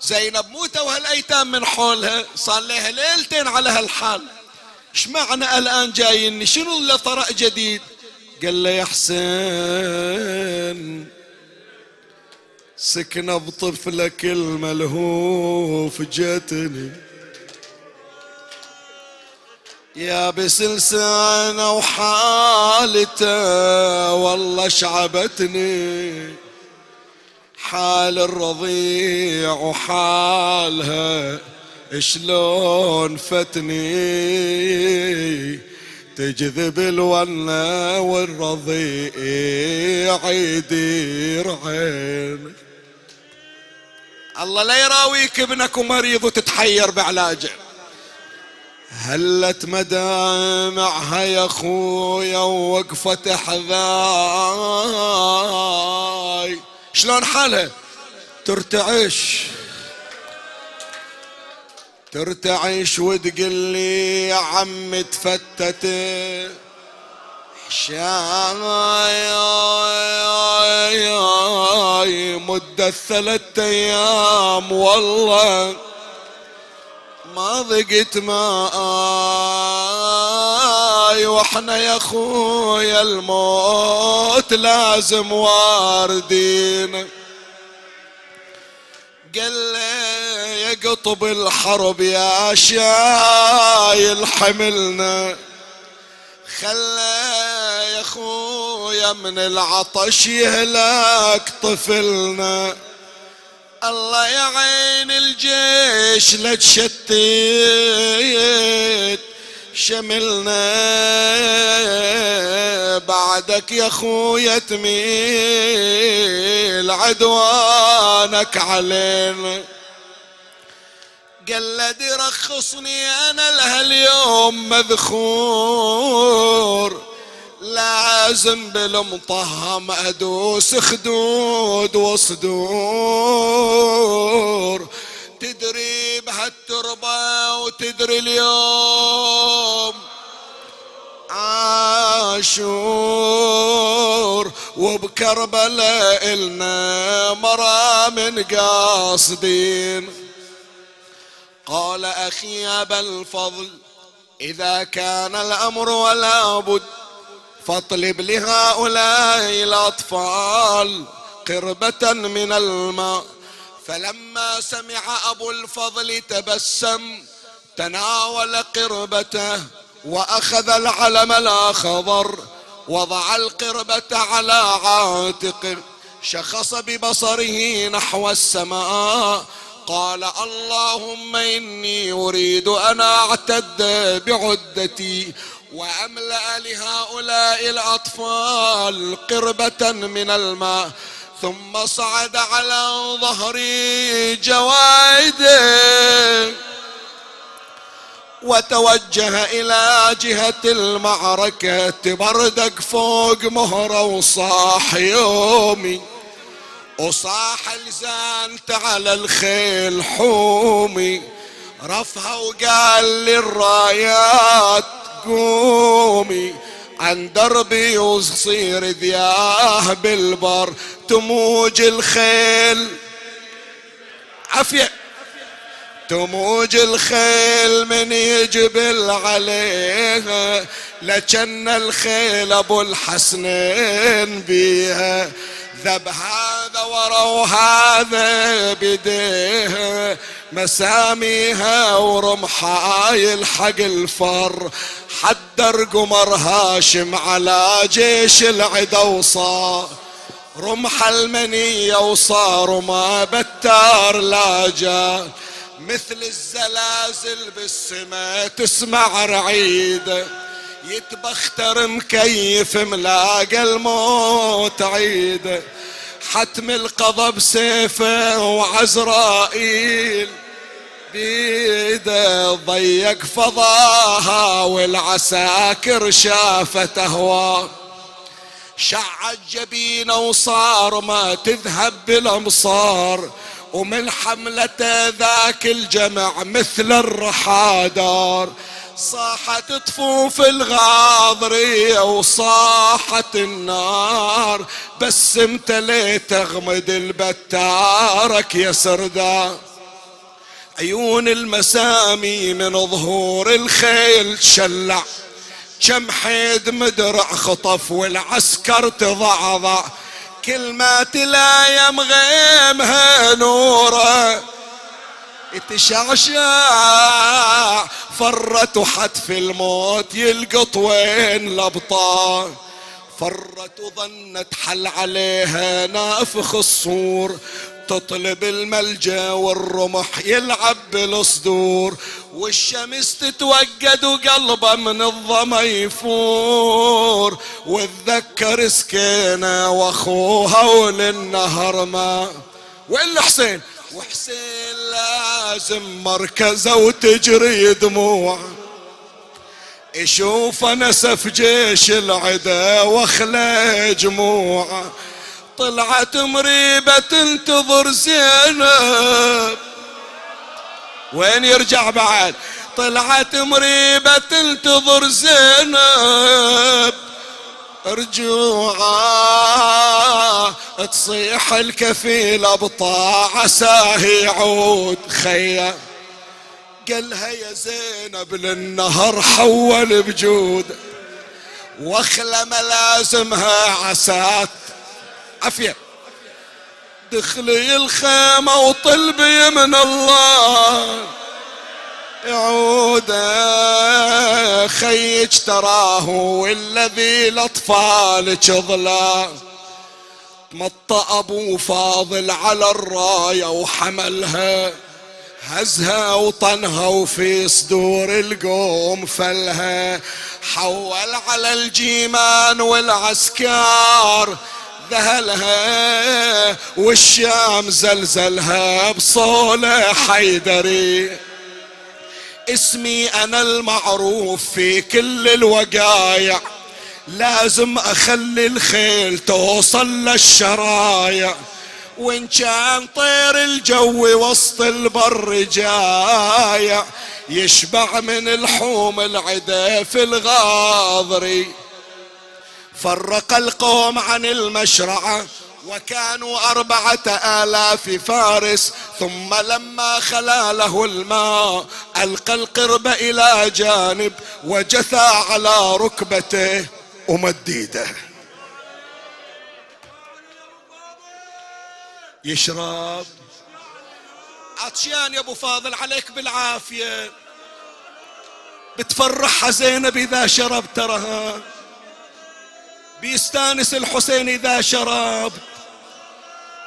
زينب مو تو هالايتام من حولها صار لها ليلتين على هالحال. إيش معنى الآن جايني؟ شنو اللي طرأ جديد؟ قال له يا حسين سكنة بطفلك الملهوف جتني يا بس لسانه وحالتة والله شعبتني. حال الرضيع وحالها شلون فتني. تجذب الونة والرضيع يدير عين الله لا يراويك ابنك مريض وتتحير بعلاجه. هلت مدامعها يا خويا ووقفت احذاي شلون حالها؟ ترتعش. ترتعش وتقول لي يا عم تفتت شاي مدة ثلاثة أيام والله ما ضقت ماي وإحنا يا خويا الموت لازم واردين. قال يا قطب الحرب يا شايل حملنا خلى يا خويا من العطش يهلك طفلنا. الله يا عين الجيش لا تشتت. شملنا بعدك يا خويا تميل عدوانك علينا. قلد يرخصني أنا لها اليوم مذخور. لازم بالمطهم أدوس خدود وصدور. تدري بهالتربة وتدري اليوم عاشور وبكربلاء إلنا مرا من قاصدين. قال أخي أبا الفضل إذا كان الأمر ولا بد فاطلب لهؤلاء الأطفال قربة من الماء. فلما سمع أبو الفضل تبسم تناول قربته وأخذ العلم الأخضر وضع القربة على عاتقه شخص ببصره نحو السماء. قال اللهم إني أريد أن أعتد بعدتي وأملأ لهؤلاء الأطفال قربة من الماء ثم صعد على ظهري جوائده. وتوجه إلى جهة المعركة تبردك فوق مهرة وصاح يومي. وصاح لزانت على الخيل حومي. رفها وقال للرايات قومي عن دربي وصير ذياه بالبر تموج الخيل. عفية تموج الخيل من يجبل عليها لكن الخيل أبو الحسنين بيها ذب هذا ورا هذا بديها مساميها ورمحاي يلحق الفر. حدر قمر هاشم على جيش العدا وصار رمح المنية وصار ما بتار لا جاء مثل الزلازل بالسماء تسمع رعيده يتبختر مكيف ملاقى الموت عيده حتم القضى بسيفه وعزرائيل. بيده ضيق فضاها والعساكر شافت اهواه شعت جبينة وصار ما تذهب بالأمصار ومن حملته ذاك الجمع مثل الرحادار. صاحت طفوف الغاضرية وصاحت النار بس امتليت أغمد البتارك يا سردار. عيون المسامي من ظهور الخيل تشلع كم حيد مدرع خطف والعسكر تضعضع. كل ما تلايم غيمها نوره. تشعشع فرت وحتف الموت يلقط وين الأبطال. فرت وظنت حل عليها نافخ الصور. تطلب الملجأ والرمح يلعب بالصدور والشمس تتوقد وقلبه من الظما يفور. وتذكر سكينه وأخوها وللنهر ما. وين حسين وحسين لازم مركزه وتجري دموع. يشوف نسف جيش العدا واخلى جموع. طلعت مريبة تنتظر زينب. وين يرجع بعد؟ طلعت مريبة تنتظر زينب. رجوعا تصيح الكفيل ابطاع عساه يعود خيا. قالها يا زينب للنهر حول بجود. واخلى ملازمها عسات عافية. دخلي الخيمة وطلبي من الله. يعود خيج تراه والذي الأطفال ظلا مط أبو فاضل على الراية وحملها. هزها وطنها وفي صدور القوم فلها. حول على الجيمان والعسكر. ذهلها والشام زلزلها بصولة حيدري. اسمي أنا المعروف في كل الوقايع لازم أخلي الخيل توصل للشرايع. وإن كان طير الجو وسط البر جايع يشبع من الحوم العدا في الغاضري. فرق القوم عن المشرعة وكانوا أربعة آلاف فارس ثم لما خلا له الماء ألقى القرب إلى جانب وجثى على ركبته ومديده يشرب. عطشان يا أبو فاضل عليك بالعافية. بتفرحها زينب إذا شرب ترها بيستانس الحسين إذا شرب.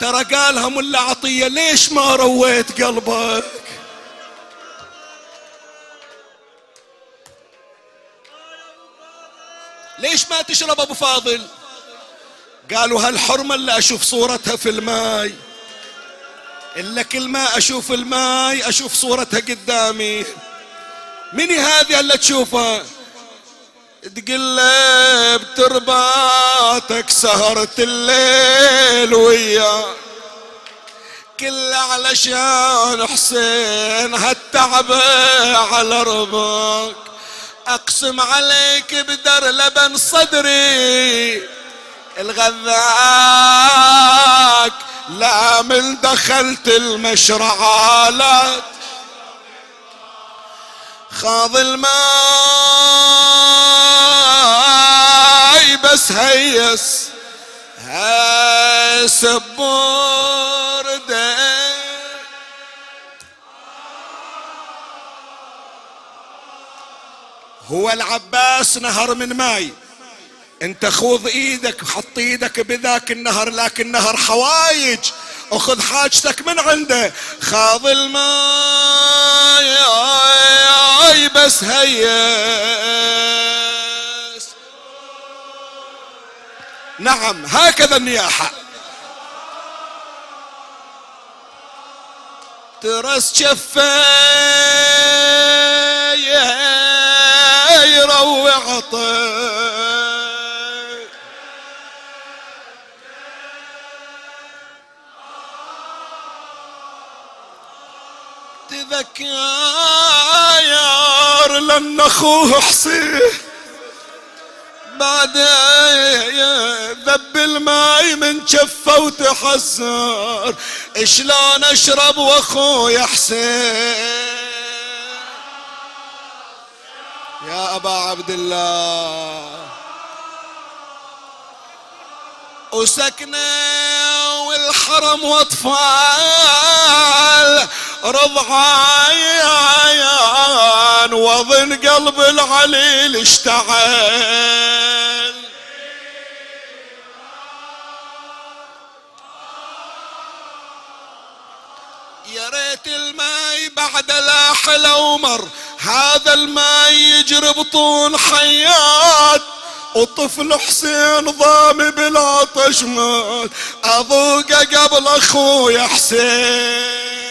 ترى قالها ملا عطية ليش ما رويت قلبك؟ ليش ما تشرب أبو فاضل؟ قالوا هالحرمة اللي أشوف صورتها في الماي. إلا كل ما أشوف الماي أشوف صورتها قدامي. مني هذه اللي تشوفها؟ تقلب ترباتك سهرة الليل ويا. كل علشان حسين هالتعب على ربك. أقسم عليك بدر لبن صدري. الغذاك لا من دخلت المشرعة لا. خاض الماي بس هيس هيس بورده. هو العباس نهر من ماي انت خوض إيدك حط إيدك بذاك النهر لكن نهر حوايج اخذ حاجتك من عنده. خاض الماء بس هيس. نعم هكذا النياحة. ترس شفه يروع تذكر لأن أخوه حسين بعد ذب الماي من جفه وتحسر شلون أشرب وأخوي حسين يا أبا عبد الله. وسكنه والحرم وأطفال. رضعان وظن قلب العليل اشتعل. هات الماي بعد لا حلو مر هذا الماي يجري بطون حيات. وطفل حسين ضامي بالعطش مات أذوقه قبل اخويا حسين.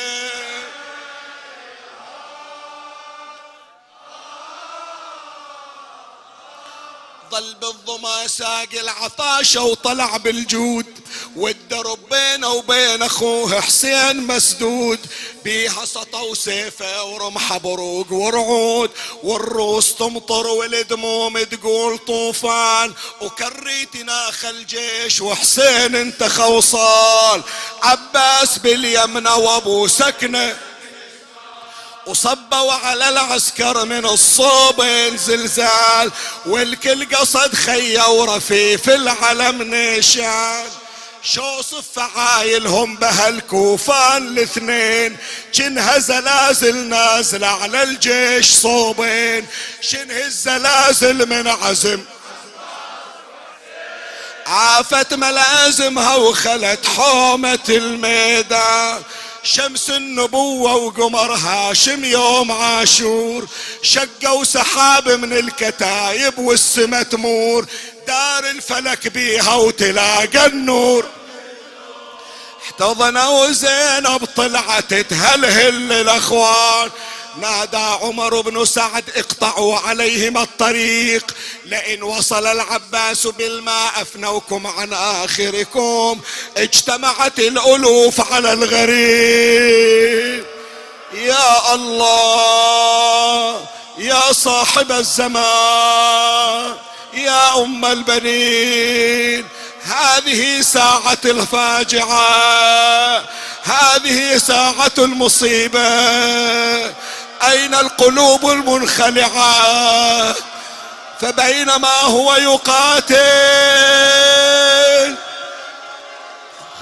ظل بالظما ساق العطاشة وطلع بالجود والدرب بينه وبين أخوه حسين مسدود. بيها سطا وسيفه ورمحه بروق ورعود والروس تمطر والدموم تقول طوفان. وكريت ناخ الجيش وحسين انت خوصال عباس باليمنى وابو سكنة. وصبوا على العسكر من الصوبين زلزال والكل قصد خية ورفيف العلم نشان شو صف عايلهم بهالكوفان الاثنين؟ جنها زلازل نازلة على الجيش صوبين؟ شنه الزلازل من عزم؟ عافت ملازمها وخلت حومة الميدان. شمس النبوة وقمر هاشم يوم عاشور؟ شقوا سحاب من الكتايب والسما تمور. دار الفلك بيها وتلاقى النور. احتضنوا زينب طلعت تهلهل الاخوان نادى عمر بن سعد اقطعوا عليهم الطريق. لئن وصل العباس بالماء أفنوكم عن آخركم. اجتمعت الألوف على الغريب. يا الله يا صاحب الزمان يا أم البنين. هذه ساعة الفاجعة هذه ساعة المصيبة. أين القلوب المنخلعة فبينما هو يقاتل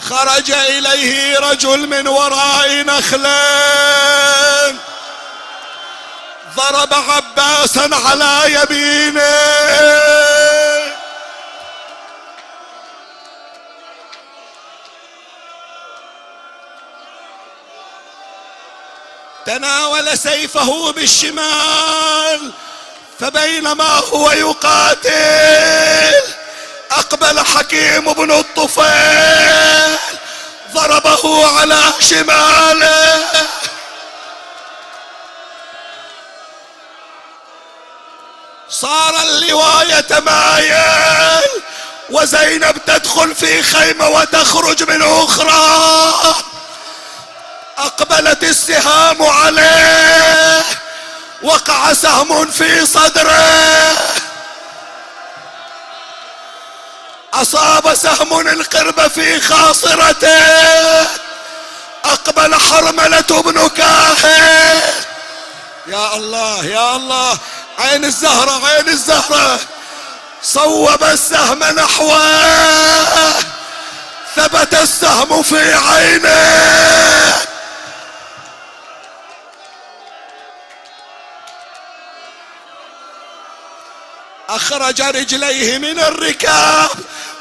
خرج إليه رجل من وراء نخلة. ضرب عباسا على يمينه. تناول سيفه بالشمال فبينما هو يقاتل أقبل حكيم بن الطفيل ضربه على شماله. صار اللواء يتمايل وزينب تدخل في خيمة وتخرج من أخرى. أقبلت السهام عليه وقع سهم في صدره. أصاب سهم القرب في خاصرته. أقبل حرملة بن كاهن. يا الله يا الله عين الزهرة عين الزهرة. صوب السهم نحوه. ثبت السهم في عينه. أخرج رجليه من الركاب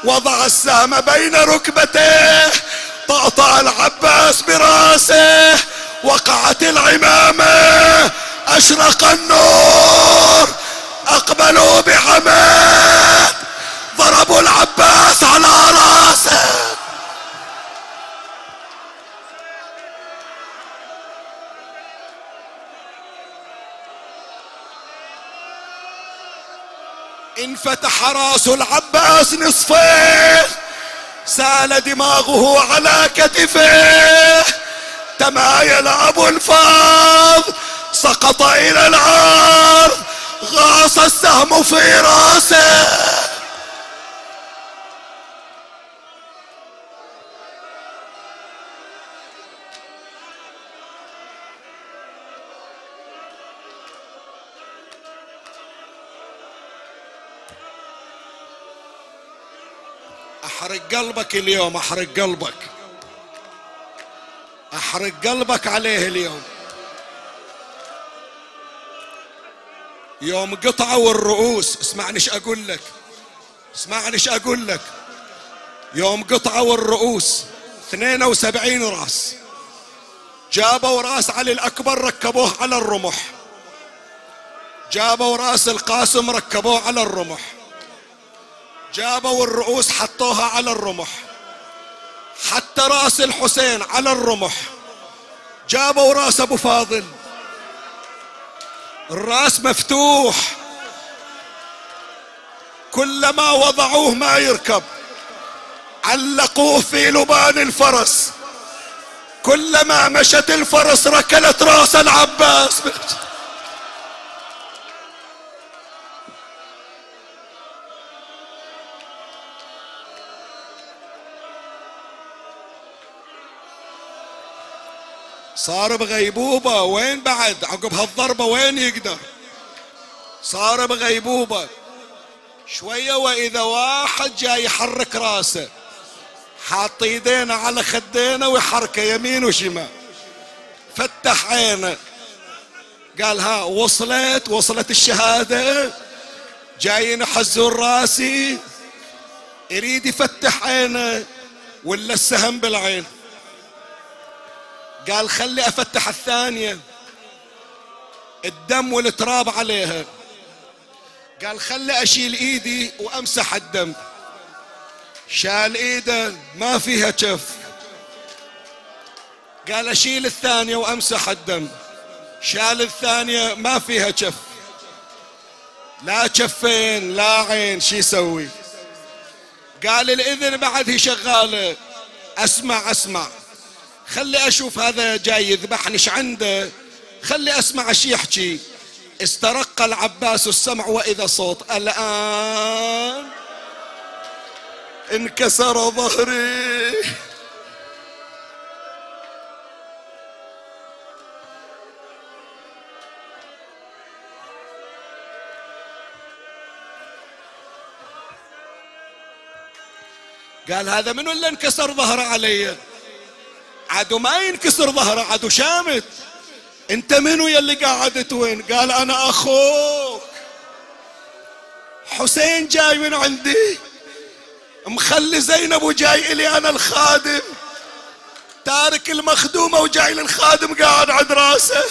وضع السهم بين ركبتيه طأطأ العباس برأسه وقعت العمامة أشرق النور أقبلوا بعماد ضربوا العباس على رأسه. انفتح راس العباس نصفين سال دماغه على كتفه. تمايل أبو الفاض سقط إلى الأرض غاص السهم في راسه. أحرق قلبك اليوم أحرق قلبك. أحرق قلبك عليه اليوم. يوم قطعوا الرؤوس اسمعني إيش أقول لك. اسمعني إيش أقول لك. يوم قطعوا الرؤوس 72 راس. جابوا راس علي الأكبر ركبوه على الرمح. جابوا راس القاسم ركبوه على الرمح. جابوا الرؤوس حطوها على الرمح. حتى رأس الحسين على الرمح. جابوا راس أبو فاضل. الرأس مفتوح. كلما وضعوه ما يركب. علقوه في لبان الفرس. كلما مشت الفرس ركلت راس العباس. صار بغيبوبة وين بعد؟ عقب هالضربة وين يقدر؟ صار بغيبوبة. شوية وإذا واحد جاي يحرك راسه حاط ايدينا على خدينا ويحركه يمين وشمال. فتح عينه. قال ها وصلت وصلت الشهادة. جايين يحزون راسي يريد يفتح عينه ولا السهم بالعين؟ قال خلي أفتح الثانية. الدم والتراب عليها. قال خلي أشيل إيدي وأمسح الدم. شال إيده ما فيها كف. قال أشيل الثانية وأمسح الدم. شال الثانية ما فيها كف. لا كفين لا عين شي يسوي؟ قال الإذن بعد هي شغالة. أسمع أسمع. خلي أشوف هذا جاي يذبحني إيش عنده. خلي أسمع إيش يحكي. استرق العباس السمع وإذا صوت. الآن انكسر ظهري. قال هذا منو اللي انكسر ظهره علي؟ عدو ما ينكسر ظهره عدو شامت. انت منو يلي قاعدت وين قال أنا أخوك. حسين جاي من عندي. مخلي زينب وجاي إلي أنا الخادم. تارك المخدومة وجاي للخادم قاعد عند راسه.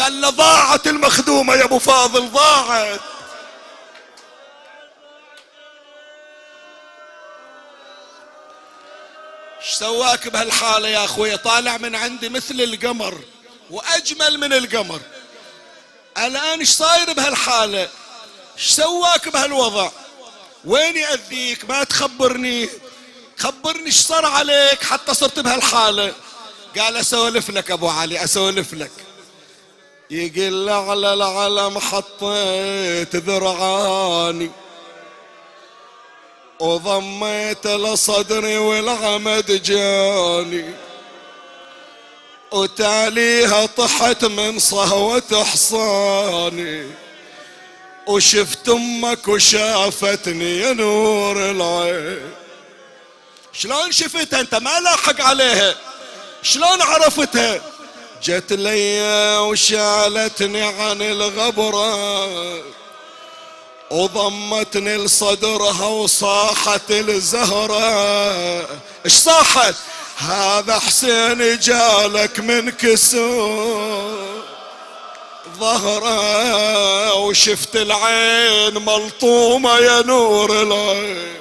قال له ضاعت المخدومة يا أبو فاضل ضاعت. إيش سواك بهالحالة يا أخوي؟ طالع من عندي مثل القمر وأجمل من القمر. الآن إيش صاير بهالحالة؟ إيش سواك بهالوضع؟ وين يأذيك؟ ما تخبرني. خبرني إيش صار عليك حتى صرت بهالحالة. قال أسولف لك أبو علي أسولف لك. يقول على العلم حطيت ذرعاني وضميت لصدري والعمد جاني. وتاليها طحت من صهوة حصاني وشفت أمك وشافتني يا نور العين. شلون شفتها أنت؟ ما لاحق عليها شلون عرفتها جت لي وشالتني عن الغبره وضمتني لصدرها وصاحت الزهرة. إيش صاحت؟ هذا حسين جالك من كسور ظهرة وشفت العين ملطومة يا نور العين.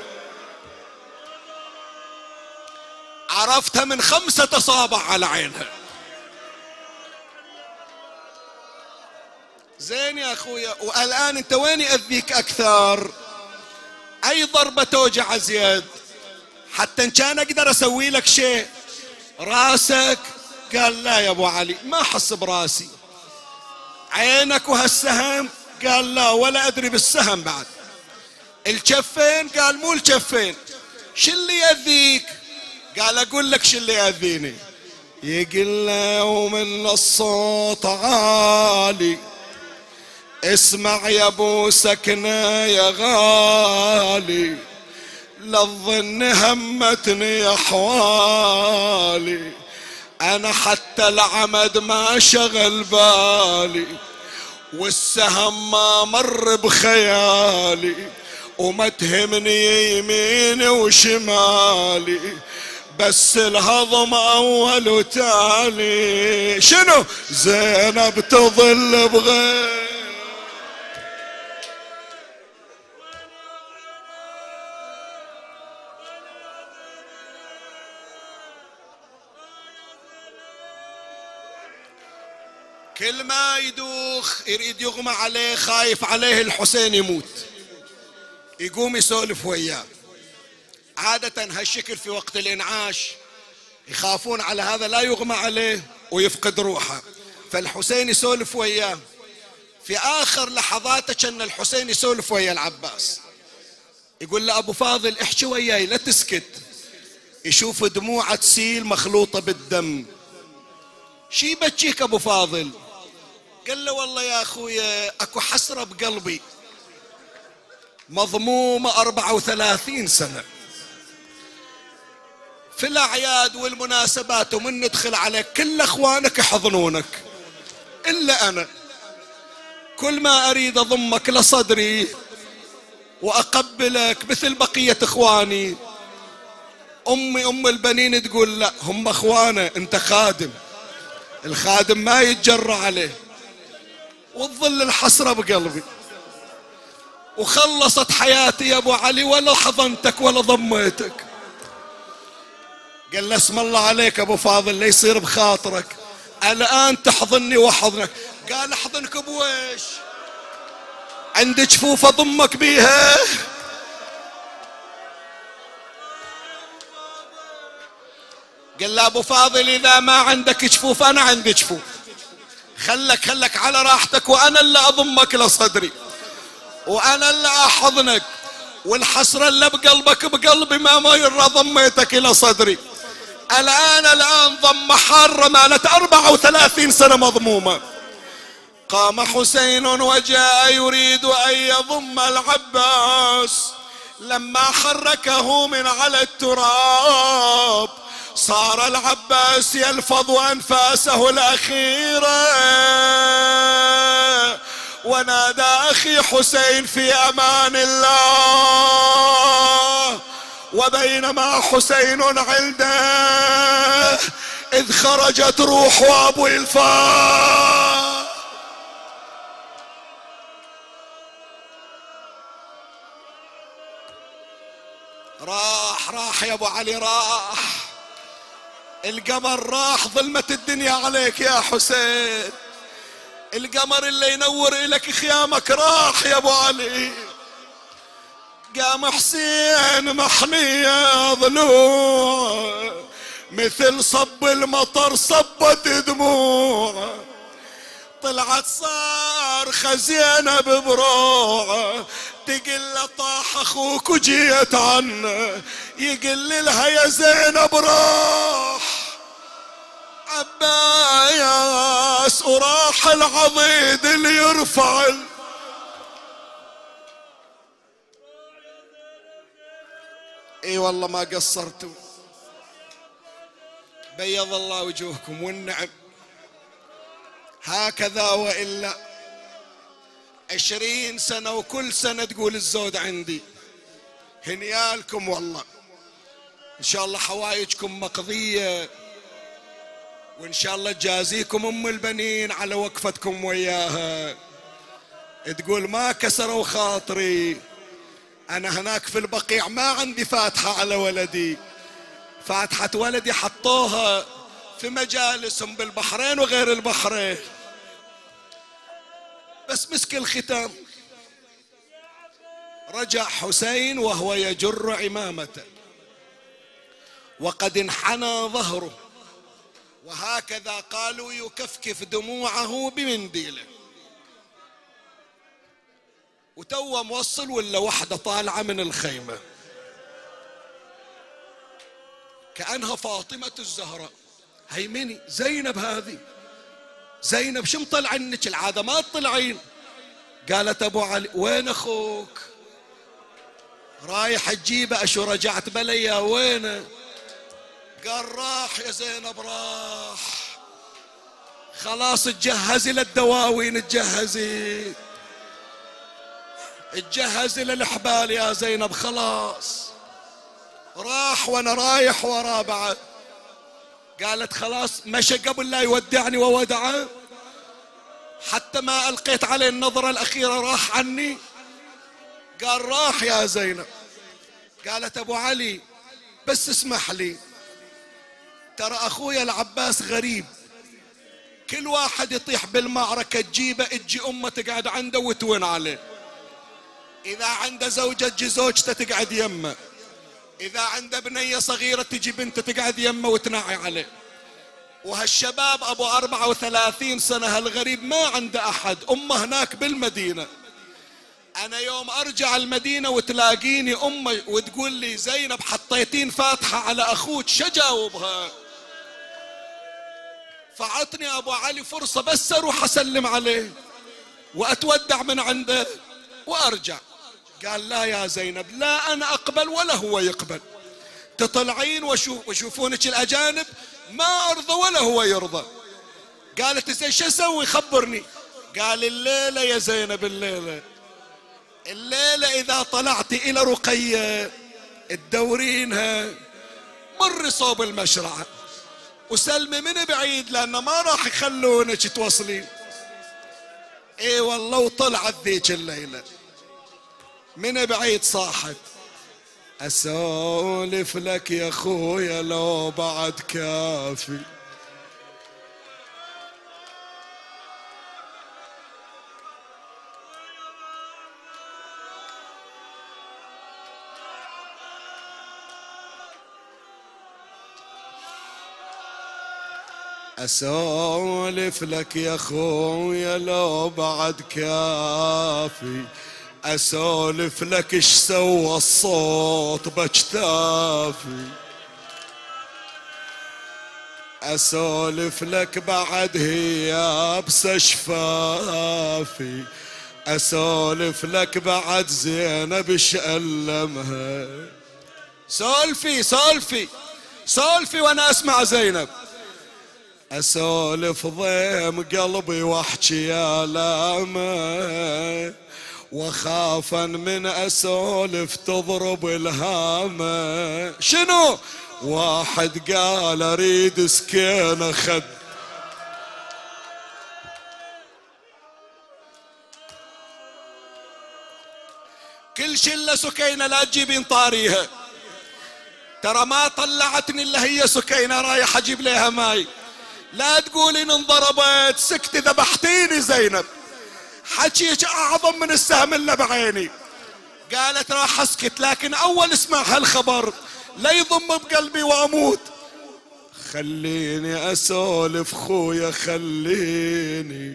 عرفتها من خمسة أصابع على عينها. زين يا أخويا والآن أنت وين يأذيك أكثر؟ أي ضربة توجع زياد؟ حتى إن كان أقدر أسوي لك شيء. راسك؟ قال لا يا أبو علي ما احس براسي. عينك وهالسهم؟ قال لا ولا أدري بالسهم بعد. الكفين قال مو الكفين شو اللي يأذيك؟ قال أقول لك شو اللي يأذيني. يقول له ومن الصوت عالي. اسمع يا ابو سكنة يا غالي للظن همتني احوالي أنا حتى العمد ما شغل بالي والسهم ما مر بخيالي وما تهمني يميني وشمالي بس الهضم أول وتالي. شنو؟ زينب تظل بغير ما يدوخ يريد يغمى عليه خايف عليه الحسين يموت. يقوم يسولف وياه. عادة هالشكل في وقت الإنعاش يخافون على هذا لا يغمى عليه ويفقد روحه. فالحسين يسولف وياه. في آخر لحظاته كان الحسين يسولف ويا العباس. يقول له أبو فاضل احكي وياي لا تسكت. يشوف دموعه تسيل مخلوطة بالدم. شي بتشيك أبو فاضل؟ قال له والله يا أخويا أكو حسرة بقلبي. مضمومة أربعة وثلاثين سنة. في الأعياد والمناسبات ومن ندخل عليك كل أخوانك يحضنونك. إلا أنا. كل ما أريد أضمك لصدري وأقبلك مثل بقية إخواني. أمي أم البنين تقول لا هم أخوانا أنت خادم. الخادم ما يتجرى عليه. وتظل الحسرة بقلبي. وخلصت حياتي يا أبو علي ولا حضنتك ولا ضميتك. قال له اسم الله عليك أبو فاضل لا يصير بخاطرك. الآن تحضني وأحضنك. قال أحضنك بويش عندي جفوف اضمك بيها؟ قال له أبو فاضل إذا ما عندك جفوف أنا عندي جفوف خلك خلك على راحتك وأنا اللي أضمك لصدري وأنا اللي أحضنك والحسرة اللي بقلبك بقلبي ما ما ضميتك إلى صدري. الآن الآن ضم حارة مالت أربعة وثلاثين سنة مضمومة. قام حسين وجاء يريد أن يضم العباس لما حركه من على التراب صار العباس يلفظ أنفاسه الاخيره ونادى أخي حسين في أمان الله. وبينما حسين عنده إذ خرجت روح أبو الفا راح راح يا أبو علي راح. القمر راح ظلمت الدنيا عليك يا حسين. القمر اللي ينور لك خيامك راح يا أبو علي. قام حسين محنية ضلوع مثل صب المطر صبت دموع. طلعت صار خزينة ببروعه تقل طاح أخوك وجيت عنه. يقل لها يا زينب راح عباس وراح العضيد اللي يرفع إي والله ما قصرتوا. بيض الله وجوهكم والنعم. هكذا وإلا. عشرين سنة وكل سنة تقول الزود عندي. هنيالكم والله. إن شاء الله حوايجكم مقضية. وإن شاء الله تجازيكم أم البنين على وقفتكم وياها. تقول ما كسروا خاطري. أنا هناك في البقيع ما عندي فاتحة على ولدي. فاتحة ولدي حطوها في مجالسهم بالبحرين وغير البحرين. بس مسك الختام. رجع حسين وهو يجر عمامته وقد انحنى ظهره. وهكذا قالوا يكفكف دموعه بمنديله. وتو موصل ولا وحدة طالعة من الخيمة؟ كأنها فاطمة الزهراء. هيمني زينب هذه. زينب شو مطلع عنك العادة ما تطلعين. قالت أبو علي وين أخوك؟ رايح تجيبه أشو؟ رجعت بليا وينه؟ قال راح يا زينب راح. خلاص تجهزي للدواوين تجهزي تجهزي للحبال يا زينب خلاص. راح وأنا رايح وراه بعد. قالت خلاص مشى قبل لا يودعني وودعه. حتى ما ألقيت عليه النظرة الأخيرة راح عني. قال راح يا زينب. قالت أبو علي بس اسمح لي. ترى أخويا العباس غريب. كل واحد يطيح بالمعركة تجيبه تجي أمه تقعد عنده وتون عليه. إذا عنده زوجة تجي زوجته تقعد يمه. إذا عنده بنية صغيرة تجي بنته تقعد يمه وتنعي عليه. وهالشباب أبو أربعة وثلاثين سنة هالغريب ما عنده أحد. أمه هناك بالمدينة. أنا يوم أرجع المدينة وتلاقيني امه وتقول لي زينب حطيتين فاتحة على أخوك شجاوبها فعطني أبو علي فرصة بس أروح أسلم عليه وأتودع من عنده وأرجع. قال لا يا زينب لا أنا أقبل ولا هو يقبل. تطلعين وشوف وشوفونك الأجانب ما أرضى ولا هو يرضى. قالت زين شو أسوي؟ خبرني. قال الليلة يا زينب الليلة. الليلة إذا طلعت إلى رقية تدورينها مري صوب المشرعة. وسلمي من بعيد لأنه ما راح يخلونك توصلين. إي والله وطلعت ذيك الليلة. من بعيد صاحت أسولف لك يا خويا لو بعد كافي. اسولف لك يا خويا لو بعد كافي. اسولف لك إيش سوى الصوت بجتافي. اسولف لك بعد هي شفافي اسولف لك بعد زينب إيش المها سولفي سولفي سولفي وأنا أسمع زينب. أسولف ضيم قلبي وأحكي يا لامه وخافا من أسولف تضرب الهامة شنو؟ واحد قال أريد سكينة خد كل شلة سكينة لا تجيبين طاريها. ترى ما طلعتني إلا هي سكينة رايح أجيب لها ماي. لا تقولين انضربت. سكتي ذبحتيني زينب. حكيك أعظم من السهم اللي بعيني. قالت راح أسكت لكن أول اسمع هالخبر. لا يضم بقلبي وأموت. خليني أسولف خويا خليني.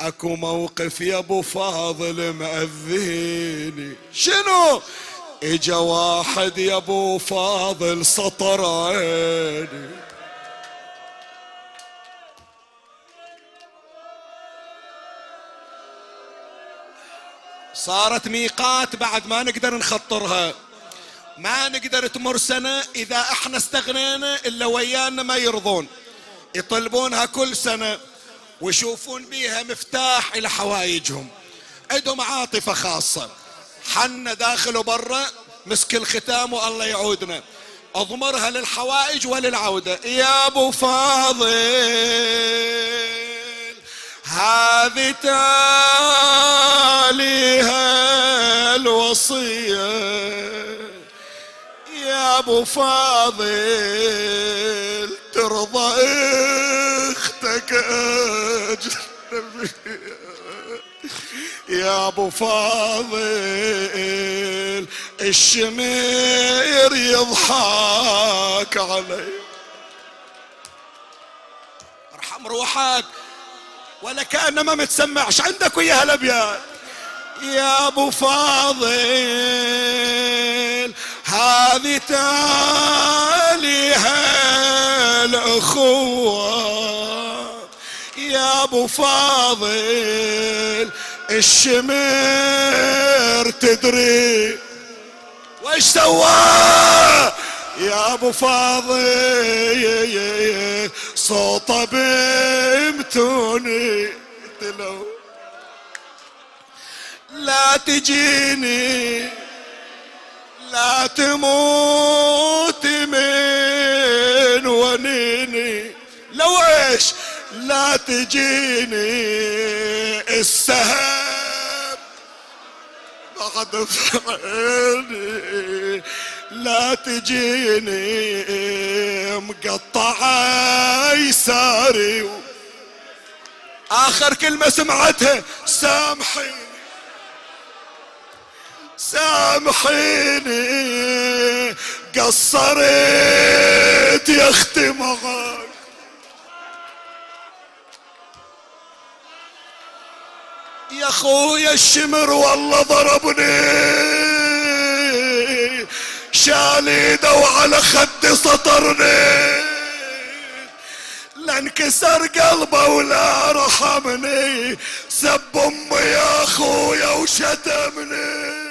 أكو موقف يا أبو فاضل مأذيني. شنو؟ إجا واحد يا أبو فاضل سطر عيني. صارت ميقات بعد ما نقدر نخطرها. ما نقدر تمر سنة إذا إحنا استغنينا إلا ويانا ما يرضون. يطلبونها كل سنة ويشوفون بيها مفتاح إلى حوايجهم عندهم عاطفة خاصة. حنا داخل وبرا مسك الختام والله يعودنا. أضمرها للحوائج وللعودة. يا أبو فاضل. هذه تاليها الوصية يا أبو فاضل ترضى أختك يا أبو فاضل الشمير يضحك علي. ارحم روحك. ولا كأنه ما متسمعش عندك ويا الابيات يا أبو فاضل هذه تاليها الاخوة يا أبو فاضل الشمر تدري. وش سوى؟ يا أبو فاضل صوته بمتوني تلو لا تجيني لا تموت من ونيني. لو إيش لا تجيني. السهام بعد عيني. لا تجيني مقطعة يساري. آخر كلمة سمعتها سامحيني. سامحيني. قصرت يا أختي معاك يا خويا الشمر والله ضربني. شال ايده وعلى خدي سطرني. لا انكسر قلبه ولا رحمني. سب أمي يا خويا وشتمني.